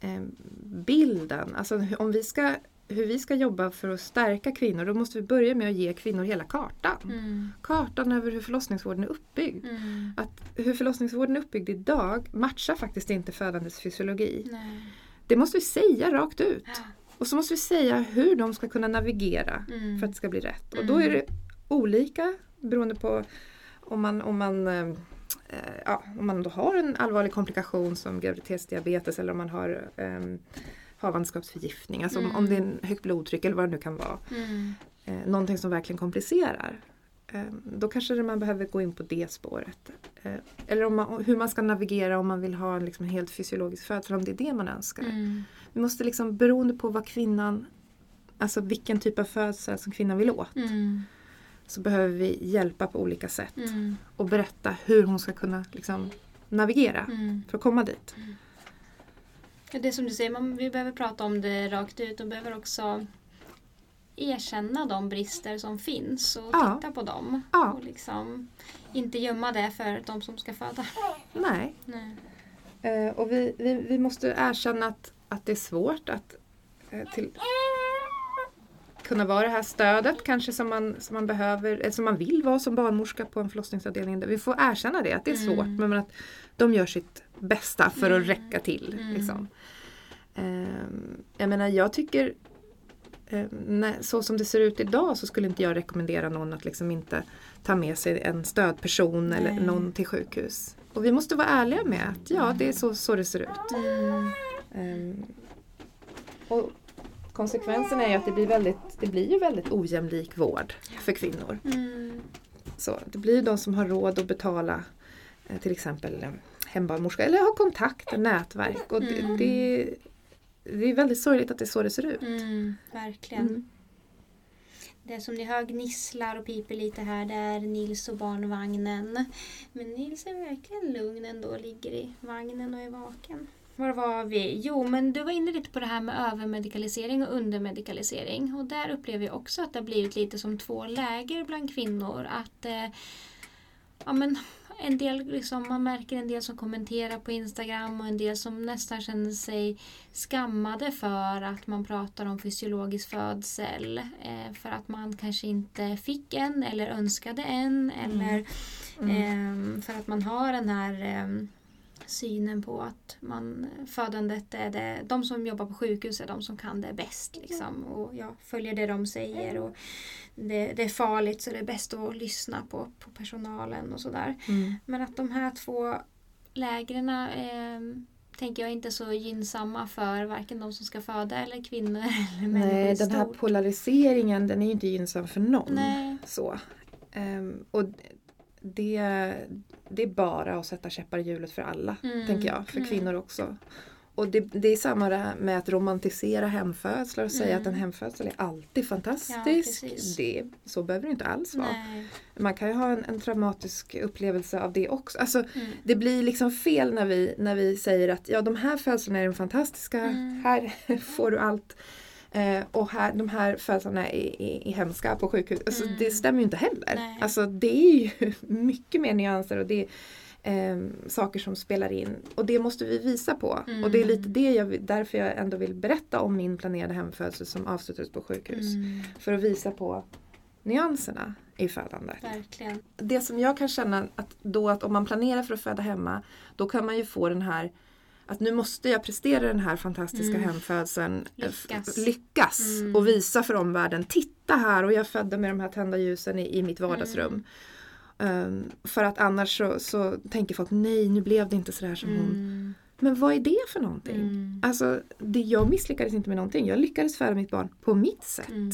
eh, bilden. Alltså om vi ska hur vi ska jobba för att stärka kvinnor då måste vi börja med att ge kvinnor hela kartan. Mm. Kartan över hur förlossningsvården är uppbyggd. Mm. Att hur förlossningsvården är uppbyggd idag matchar faktiskt inte födandets fysiologi. Nej. Det måste vi säga rakt ut. Ja. Och så måste vi säga hur de ska kunna navigera Mm. för att det ska bli rätt. Och då är det olika beroende på om man, om man, eh, ja, om man då har en allvarlig komplikation som graviditetsdiabetes eller om man har um, havandeskapsförgiftning. Alltså om, Mm. om det är en högt blodtryck eller vad det nu kan vara. Mm. Eh, någonting som verkligen komplicerar. Eh, då kanske man behöver gå in på det spåret. Eh, eller om man, hur man ska navigera om man vill ha en liksom helt fysiologisk födsel, om det är det man önskar. Mm. Vi måste liksom beroende på vad kvinnan, alltså vilken typ av födsel som kvinnan vill åt. Mm. Så behöver vi hjälpa på olika sätt. Mm. Och berätta hur hon ska kunna liksom, navigera Mm. för att komma dit. Det som du säger, man, vi behöver prata om det rakt ut och behöver också erkänna de brister som finns och Ja. titta på dem. Ja. Och liksom inte gömma det för de som ska föda. Nej. Nej. Eh, och vi, vi, vi måste erkänna att, att det är svårt att eh, till, kunna vara det här stödet kanske som man, som man behöver, eller som man vill vara som barnmorska på en förlossningsavdelning. Vi får erkänna det, att det är svårt Mm. men att de gör sitt bästa för att Mm. räcka till. Mm. Liksom. Ehm, jag menar jag tycker eh, så som det ser ut idag så skulle inte jag rekommendera någon att liksom inte ta med sig en stödperson eller Nej. någon till sjukhus. Och vi måste vara ärliga med att ja, det är så, så det ser ut. Mm. Ehm, och konsekvensen är ju att det blir, väldigt, det blir ju väldigt ojämlik vård för kvinnor. Mm. Så det blir ju de som har råd att betala eh, till exempel eh, hembarnmorska eller har kontakter, nätverk. Och det, Mm. det, det är väldigt sorgligt att det är så det ser ut. Mm. Verkligen. Mm. Det som ni hör gnisslar och piper lite här det är Nils och barnvagnen. Men Nils är verkligen lugn ändå, ligger i vagnen och är vaken. Var var vi? Jo, men du var inne lite på det här med övermedikalisering och undermedikalisering. Och där upplever jag också att det har blivit lite som två läger bland kvinnor. Att eh, ja, men en del, liksom, man märker en del som kommenterar på Instagram och en del som nästan känner sig skammade för att man pratar om fysiologisk födsel. Eh, för att man kanske inte fick en eller önskade en. Eller Mm. eh, för att man har den här eh, synen på att man, födandet är det, de som jobbar på sjukhus är de som kan det bäst. Liksom, och jag följer det de säger. Och det, det är farligt så det är bäst att lyssna på, på personalen och sådär. Mm. Men att de här två lägren eh, tänker jag inte så gynnsamma för varken de som ska föda eller kvinnor eller Nej, den här polariseringen den är inte gynnsam för någon. Nej. Så. Ehm, och det, det är bara att sätta käppar i hjulet för alla, Mm, tänker jag. För mm. kvinnor också. Och det, det är samma det med att romantisera hemfödslar och säga Mm. att en hemfödsel är alltid Ja, fantastisk. precis. det, så behöver det inte alls vara. Nej. Man kan ju ha en, en traumatisk upplevelse av det också. Alltså, Mm. det blir liksom fel när vi, när vi säger att ja, de här födslarna är de fantastiska, Mm. här får du allt. Eh, och här, de här födslarna är, är, är hemska på sjukhus. Alltså, Mm. Det stämmer ju inte heller. Nej. Alltså, det är ju mycket mer nyanser och det är eh, saker som spelar in. Och det måste vi visa på. Mm. Och det är lite det jag, därför jag ändå vill berätta om min planerade hemfödsel som avslutades på sjukhus. Mm. För att visa på nyanserna i födandet Verkligen. det som jag kan känna att då att om man planerar för att föda hemma då kan man ju få den här att nu måste jag prestera den här fantastiska Mm. hemfödseln. eh, Lyckas. lyckas Mm. och visa för omvärlden. Titta här och jag födde med de här tända ljusen i, i mitt vardagsrum. Mm. Um, för att annars så, så tänker folk nej nu blev det inte sådär som hon. Mm. Men vad är det för någonting? Mm. Alltså det, jag misslyckades inte med någonting. Jag lyckades föda mitt barn på mitt sätt. Mm.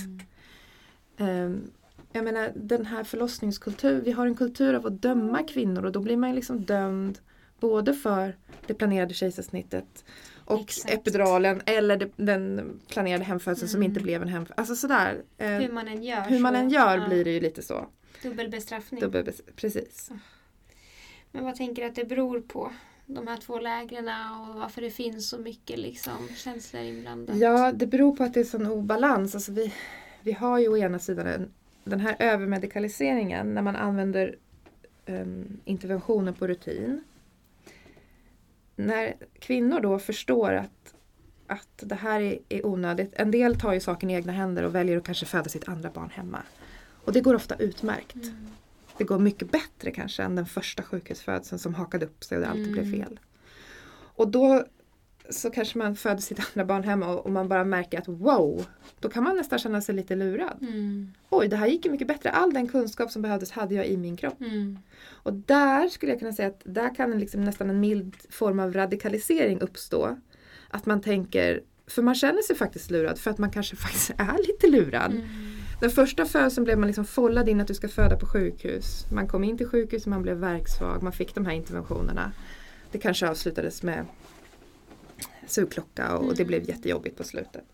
Ehm, jag menar den här förlossningskultur, vi har en kultur av att döma kvinnor och då blir man liksom dömd både för det planerade kejsarsnittet och Exakt. epiduralen eller den planerade hemfödseln som Mm. inte blev en hemfödsel. Alltså sådär. Eh, Hur man än gör. hur man än gör ja, blir det ju lite så. Dubbel bestraffning. Dubbel, precis. Men vad tänker du att det beror på? De här två lägren och varför det finns så mycket liksom, känslor inblandat. Ja, det beror på att det är sån obalans. Alltså vi, vi har ju å ena sidan en, den här övermedikaliseringen när man använder um, interventioner på rutin. När kvinnor då förstår att att det här är, är onödigt. En del tar ju saken i egna händer och väljer att kanske föda sitt andra barn hemma. Och det går ofta utmärkt. Mm. Det går mycket bättre kanske än den första sjukhusfödseln som hakade upp sig och det alltid blev Mm. fel. Och då så kanske man föder sitt andra barn hemma och, och man bara märker att wow, då kan man nästan känna sig lite lurad. Mm. Oj, det här gick ju mycket bättre. All den kunskap som behövdes hade jag i min kropp. Mm. Och där skulle jag kunna säga att där kan liksom nästan en mild form av radikalisering uppstå. Att man tänker, för man känner sig faktiskt lurad för att man kanske faktiskt är lite lurad. Mm. Den första födseln blev man liksom follad in att du ska föda på sjukhus. Man kom in till sjukhus och man blev verksvag. Man fick de här interventionerna. Det kanske avslutades med sugklocka och och det Mm. blev jättejobbigt på slutet.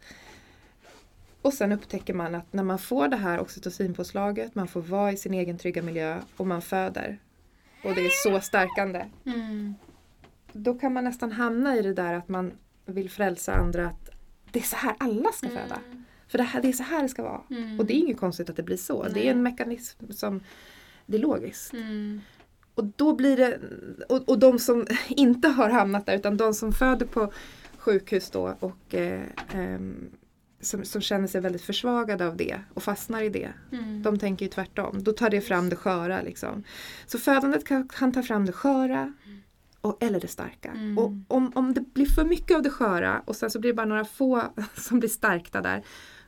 Och sen upptäcker man att när man får det här oxytocinpåslaget, man får vara i sin egen trygga miljö och man föder. Och det är så stärkande. Mm. Då kan man nästan hamna i det där att man vill frälsa andra att det är så här alla ska föda. För det, här, det är så här det ska vara. Mm. Och det är inget konstigt att det blir så. Det Nej. är en mekanism som det är logiskt. Mm. Och då blir det, och, och de som inte har hamnat där utan de som föder på sjukhus då och eh, ehm, som, som känner sig väldigt försvagade av det och fastnar i det. Mm. De tänker ju tvärtom. Då tar det fram det sköra liksom. Så födandet kan, kan ta fram det sköra och, eller det starka. Mm. Och om, om det blir för mycket av det sköra och sen så blir det bara några få som blir stärkta där.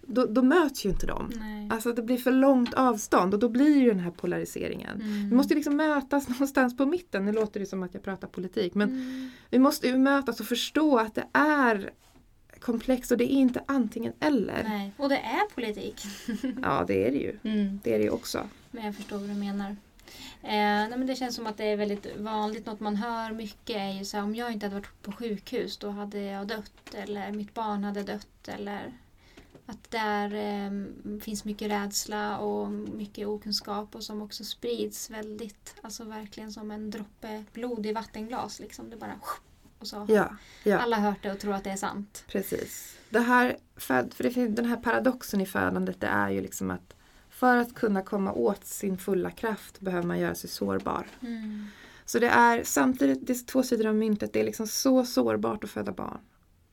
Då, då möts ju inte de. Nej. Alltså det blir för långt avstånd och då blir ju den här polariseringen. Mm. Vi måste liksom mötas någonstans på mitten. Nu låter det som att jag pratar politik men Mm. vi måste ju mötas och förstå att det är komplext och det är inte antingen eller. Nej. Och det är politik. Ja det är det ju. Mm. Det är det ju också. Men jag förstår vad du menar. Eh, nej, men det känns som att det är väldigt vanligt. Något man hör mycket är ju så här, om jag inte hade varit på sjukhus då hade jag dött. Eller mitt barn hade dött. Eller att där eh, finns mycket rädsla och mycket okunskap och som också sprids väldigt, alltså verkligen som en droppe blod i vattenglas. Liksom. Det bara och så Ja, ja. alla hört det och tror att det är sant. Precis. Det här, för det finns, den här paradoxen i födandet det är ju liksom att för att kunna komma åt sin fulla kraft behöver man göra sig sårbar. Mm. Så det är samtidigt, det är två sidor av myntet, det är liksom så sårbart att föda barn.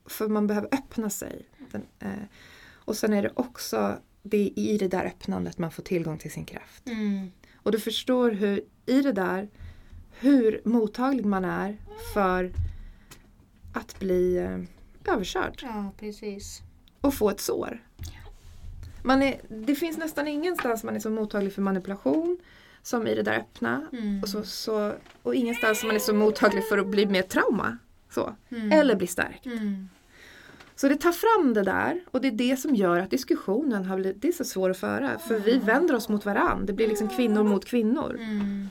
För man behöver öppna sig. Den, eh, och sen är det också det i det där öppnandet man får tillgång till sin kraft. Mm. Och du förstår hur, i det där, hur mottaglig man är för att bli eh, överkörd Ja, precis. och få ett sår. Man är, det finns nästan ingenstans man är så mottaglig för manipulation som i det där öppna. Mm. Och, så, så, och ingenstans man är så mottaglig för att bli mer trauma. Så. Mm. Eller bli stärkt. Mm. Så det tar fram det där och det är det som gör att diskussionen har blivit, det är så svår att föra. För vi vänder oss mot varann. Det blir liksom kvinnor mot kvinnor. Mm.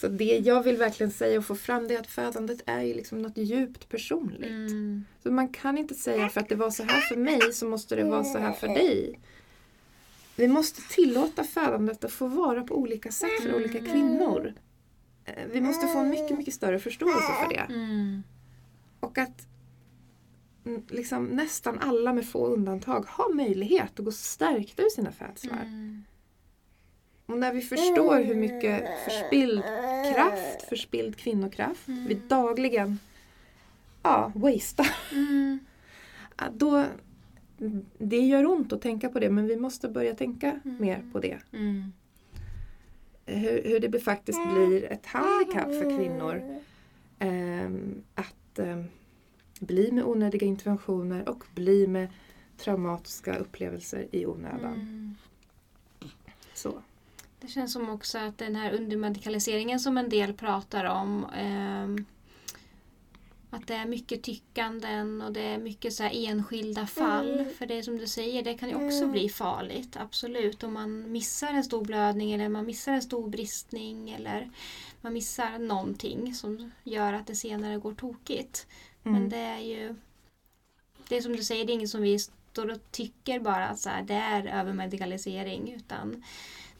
Så det jag vill verkligen säga och få fram det är att födandet är ju liksom något djupt personligt. Mm. Så man kan inte säga för att det var så här för mig så måste det vara så här för dig. Vi måste tillåta födandet att få vara på olika sätt för olika kvinnor. Eh, Vi måste få en mycket, mycket större förståelse för det. Mm. Och att mm, liksom, nästan alla med få undantag har möjlighet att gå stärkta ur sina födslar. Mm. Och när vi förstår hur mycket förspilld kraft, förspilld kvinnokraft vi dagligen ja, wastear. Mm. Då, det gör ont att tänka på det men vi måste börja tänka mer på det. Mm. Hur, hur det faktiskt blir ett handikapp för kvinnor ehm, att ehm, bli med onödiga interventioner och bli med traumatiska upplevelser i onödan. Mm. Så. Det känns som också att den här undermedikaliseringen som en del pratar om ehm, att det är mycket tyckanden och det är mycket så enskilda fall. För det som du säger, det kan ju också bli farligt. Absolut. Om man missar en stor blödning eller man missar en stor bristning eller man missar någonting som gör att det senare går tokigt. Men Mm. det är ju... Det är som du säger, det är inget som vi står och tycker bara att så här, det är övermedikalisering. Utan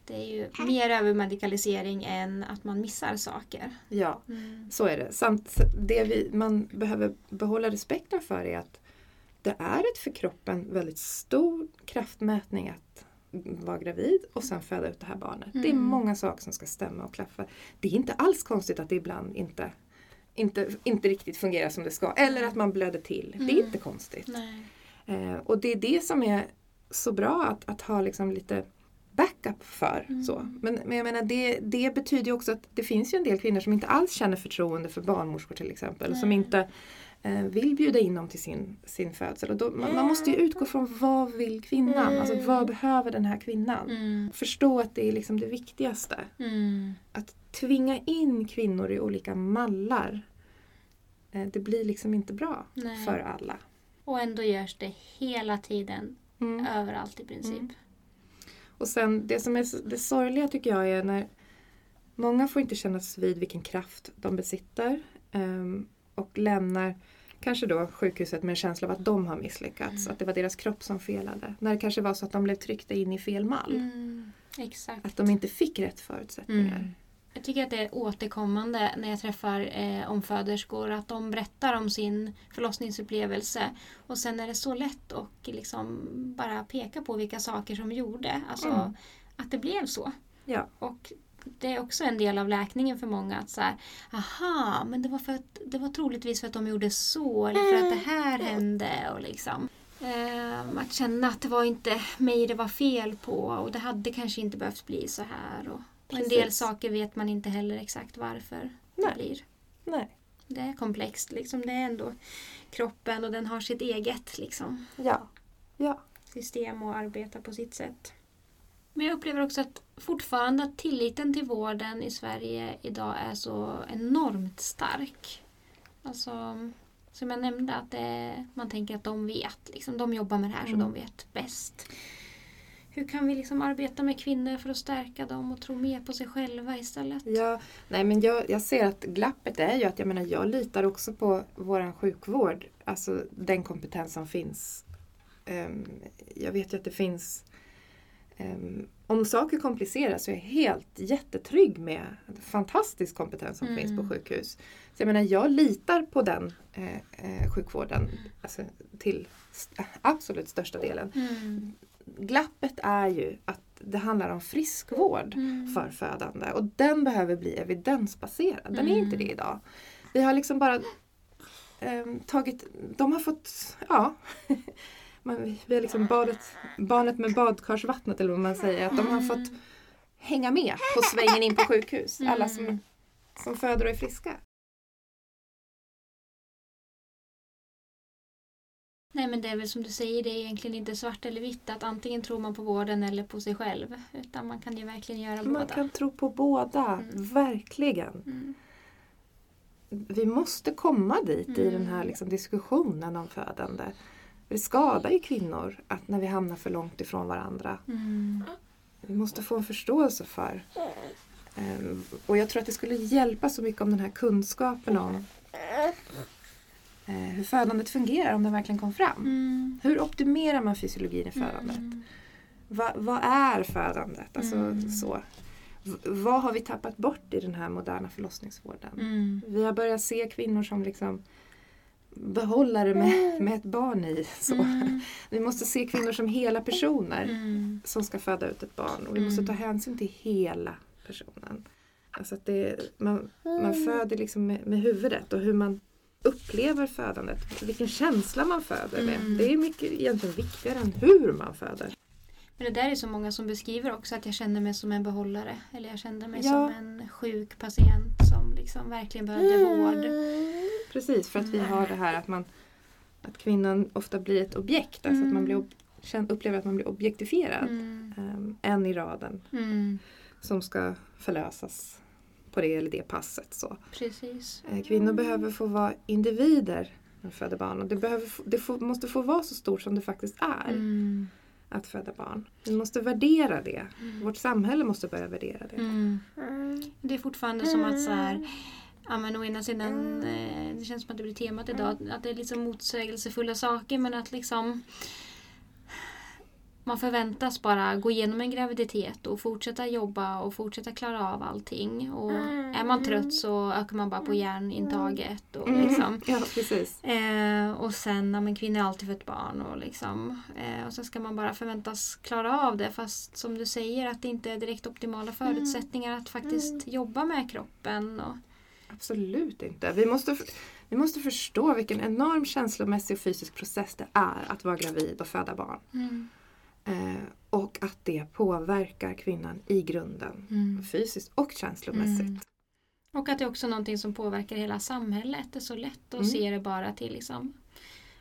det är ju mer övermedikalisering än att man missar saker. Ja, Mm. så är det. Samt det vi, man behöver behålla respekten för är att det är ett för kroppen väldigt stor kraftmätning att vara gravid och sen föda ut det här barnet. Det är Mm. många saker som ska stämma och klaffa. Det är inte alls konstigt att det ibland inte inte, inte riktigt fungerar som det ska. Eller att man blöder till. Det är Mm. inte konstigt. Eh, och det är det som är så bra att, att ha liksom lite backup för. Mm. Så. Men, men jag menar det, det betyder ju också att det finns ju en del kvinnor som inte alls känner förtroende för barnmorskor till exempel. Som Nej. inte vill bjuda in dem till sin, sin födsel. Och då, man, man måste ju utgå från vad vill kvinnan? Mm. Alltså vad behöver den här kvinnan? Mm. Förstå att det är liksom det viktigaste. Mm. Att tvinga in kvinnor i olika mallar eh, det blir liksom inte bra Nej. för alla. Och ändå görs det hela tiden, Mm. överallt i princip. Mm. Och sen det som är det sorgliga tycker jag är när många får inte kännas vid vilken kraft de besitter ehm, och lämnar kanske då sjukhuset med en känsla av att de har misslyckats, Mm. att det var deras kropp som felade. När det kanske var så att de blev tryckta in i fel mall. Mm. Att de inte fick rätt förutsättningar. Mm. Jag tycker att det är återkommande när jag träffar eh, omföderskor att de berättar om sin förlossningsupplevelse och sen är det så lätt att liksom bara peka på vilka saker som gjorde. Alltså Mm. att det blev så. Ja. Och det är också en del av läkningen för många att så här, aha, men det var, för att, det var troligtvis för att de gjorde så eller för att det här hände och liksom. Ehm, att känna att det var inte mig det var fel på och det hade kanske inte behövt bli så här. Och, och en del saker vet man inte heller exakt varför Nej. det blir. Nej. Det är komplext liksom. Det är ändå kroppen och den har sitt eget liksom, Ja. Ja. system och arbetar på sitt sätt. Men jag upplever också att fortfarande att tilliten till vården i Sverige idag är så enormt stark. Alltså, som jag nämnde, att det, man tänker att de vet. Liksom, de jobbar med det här så Mm. de vet bäst. Hur kan vi liksom arbeta med kvinnor för att stärka dem och tro mer på sig själva istället? Ja, nej men jag, jag ser att glappet är ju att jag menar jag litar också på våran sjukvård. Alltså den kompetens som finns. Ehm, jag vet ju att det finns ehm, om saker kompliceras så är jag helt jättetrygg med fantastisk kompetens som Mm. finns på sjukhus. Så jag menar jag litar på den eh, eh, sjukvården alltså, till st- absolut största delen. Mm. Glappet är ju att det handlar om friskvård Mm. för födande. Och den behöver bli evidensbaserad. Den är Mm. inte det idag. Vi har liksom bara ehm, tagit, de har fått, ja, man, vi har liksom badet, barnet med badkarsvattnet eller vad man säger. Att de har fått hänga med på svängen in på sjukhus. Alla som, Mm. som föder och är friska. Nej men det är väl som du säger, det är egentligen inte svart eller vitt. Att antingen tror man på vården eller på sig själv. Utan man kan ju verkligen göra Man båda. kan tro på båda, Mm. verkligen. Mm. Vi måste komma dit i Mm. den här liksom diskussionen om födande. Det skadar ju kvinnor att när vi hamnar för långt ifrån varandra. Mm. Vi måste få en förståelse för. Ehm, och jag tror att det skulle hjälpa så mycket om den här kunskapen om eh, hur födandet fungerar, om den verkligen kom fram. Mm. Hur optimerar man fysiologin i födandet? Mm. Va, vad är födandet? Alltså, Mm. så. V- vad har vi tappat bort i den här moderna förlossningsvården? Mm. Vi har börjat se kvinnor som liksom behållare med, med ett barn i. Så. Mm. Vi måste se kvinnor som hela personer Mm. som ska föda ut ett barn. Och vi måste ta Mm. hänsyn till hela personen. Alltså att det, man, man föder liksom med, med huvudet och hur man upplever födandet. Vilken känsla man föder med. Mm. Det är mycket egentligen viktigare än hur man föder. Men det där är så många som beskriver också att jag känner mig som en behållare. Eller jag kände mig Ja. som en sjuk patient som liksom verkligen behövde vård. Precis, för att vi har det här att, man, att kvinnan ofta blir ett objekt. Alltså att man blir, känn- upplever att man blir objektifierad. Mm. Um, en i raden Mm. som ska förlösas på det eller det passet. Så. Precis. Eh, Kvinnor behöver få vara individer när de föder barn. Och det behöver, det får, måste få vara så stort som det faktiskt är Mm. Att föda barn. Vi måste värdera det. Vårt samhälle måste börja värdera det. Mm. Det är fortfarande som att så här, ja men å ena sidan, eh, det känns som att det blir temat idag, att det är liksom motsägelsefulla saker men att liksom man förväntas bara gå igenom en graviditet och fortsätta jobba och fortsätta klara av allting. Och är man trött så ökar man bara på järnintaget. Och, liksom. Mm. Ja. Eh, och sen, ja, men kvinnor har alltid fött barn och liksom. Eh, och sen ska man bara förväntas klara av det fast som du säger att det inte är direkt optimala förutsättningar att faktiskt jobba med kroppen. Och, Absolut inte. Vi måste, vi måste förstå vilken enorm känslomässig och fysisk process det är att vara gravid och föda barn. Eh, och att det påverkar kvinnan i grunden. Mm. Fysiskt och känslomässigt. Mm. Och att det är också någonting som påverkar hela samhället. Det är så lätt att Mm. se det bara till liksom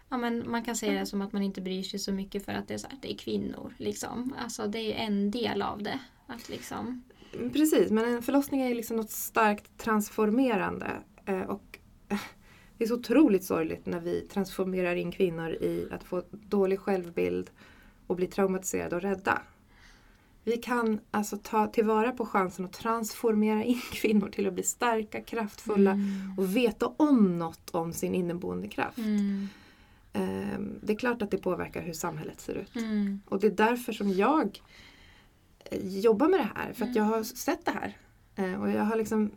Ja, men man kan säga det som att man inte bryr sig så mycket för att det är, så här, det är kvinnor. Liksom. Alltså, det är ju en del av det. Att liksom, Mm, Precis, men en förlossning är liksom något starkt transformerande. Eh, och det är så otroligt sorgligt när vi transformerar in kvinnor i att få dålig självbild och bli traumatiserade och rädda. Vi kan alltså ta tillvara på chansen att transformera in kvinnor till att bli starka, kraftfulla Mm. och veta om något om sin inneboende kraft. Mm. Eh, Det är klart att det påverkar hur samhället ser ut. Mm. Och det är därför som jag eh, jobbar med det här. För att jag Mm. har sett det här. Eh, Och jag har liksom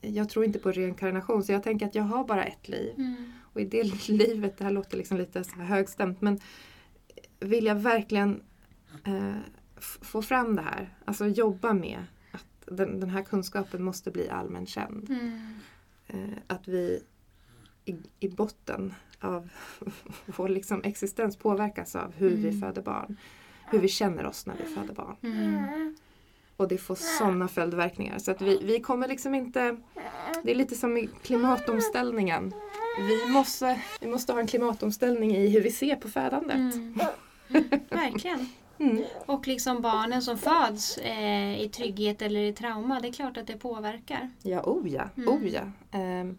jag tror inte på reinkarnation så jag tänker att jag har bara ett liv. Mm. Och i det livet, det här låter liksom lite så högstämt men vill jag verkligen eh, få fram det här. Alltså jobba med att den, den här kunskapen måste bli allmän känd. Mm. Eh, att vi i, i botten av vår liksom existens påverkas av hur vi Mm. föder barn. Hur vi känner oss när vi föder barn. Mm. Och det får sådana följdverkningar. Så att vi, vi kommer liksom inte... Det är lite som i klimatomställningen. Vi måste, vi måste ha en klimatomställning i hur vi ser på födandet. Mm. Verkligen. Mm. Och liksom barnen som föds eh, i trygghet eller i trauma, det är klart att det påverkar. Ja, oh ja. Mm. Oh ja. Ehm,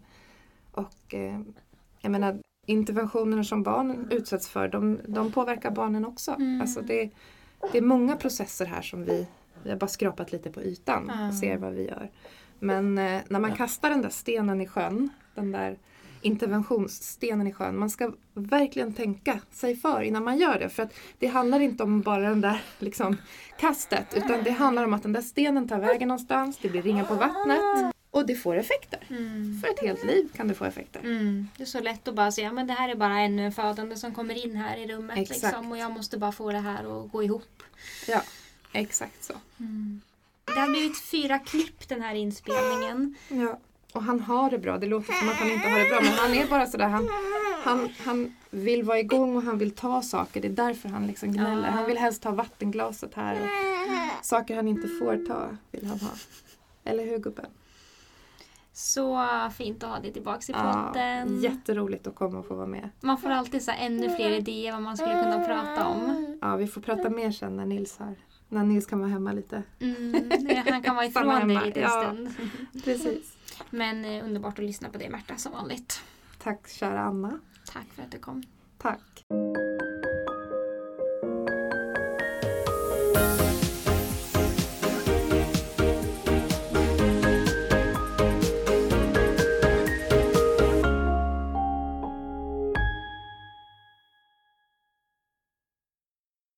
och ehm, jag menar, interventionerna som barnen utsätts för, de, de påverkar barnen också. Mm. Alltså det, det är många processer här som vi, vi har bara skrapat lite på ytan och ser vad vi gör. Men eh, när man kastar den där stenen i sjön, den där interventionsstenen i sjön, man ska verkligen tänka sig för innan man gör det. För att det handlar inte om bara den där liksom, kastet, utan det handlar om att den där stenen tar vägen någonstans, det blir ringar på vattnet och det får effekter. Mm. För ett helt liv kan det få effekter. Mm. Det är så lätt att bara säga men det här är bara ännu en födande som kommer in här i rummet. Exakt. Liksom, och jag måste bara få det här att gå ihop. Ja, exakt så. Det har blivit fyra klipp den här inspelningen. Ja. Och han har det bra. Det låter som att han inte har det bra men han är bara sådär. Han, han, han vill vara igång och han vill ta saker. Det är därför han liksom gnäller. Ja. Han vill helst ta vattenglaset här. Och saker han inte får ta vill han ha. Eller hur gubben? Så fint att ha dig tillbaka i Ja, podden. jätteroligt att komma och få vara med. Man får alltid så ännu fler idéer vad man skulle kunna prata om. Ja, vi får prata mer sen när Nils har när Nils kan vara hemma lite. Mm, han kan vara ifrån dig lite en ja. stund. Precis. Men eh, underbart att lyssna på dig Märta som vanligt. Tack kära Anna. Tack för att du kom. Tack.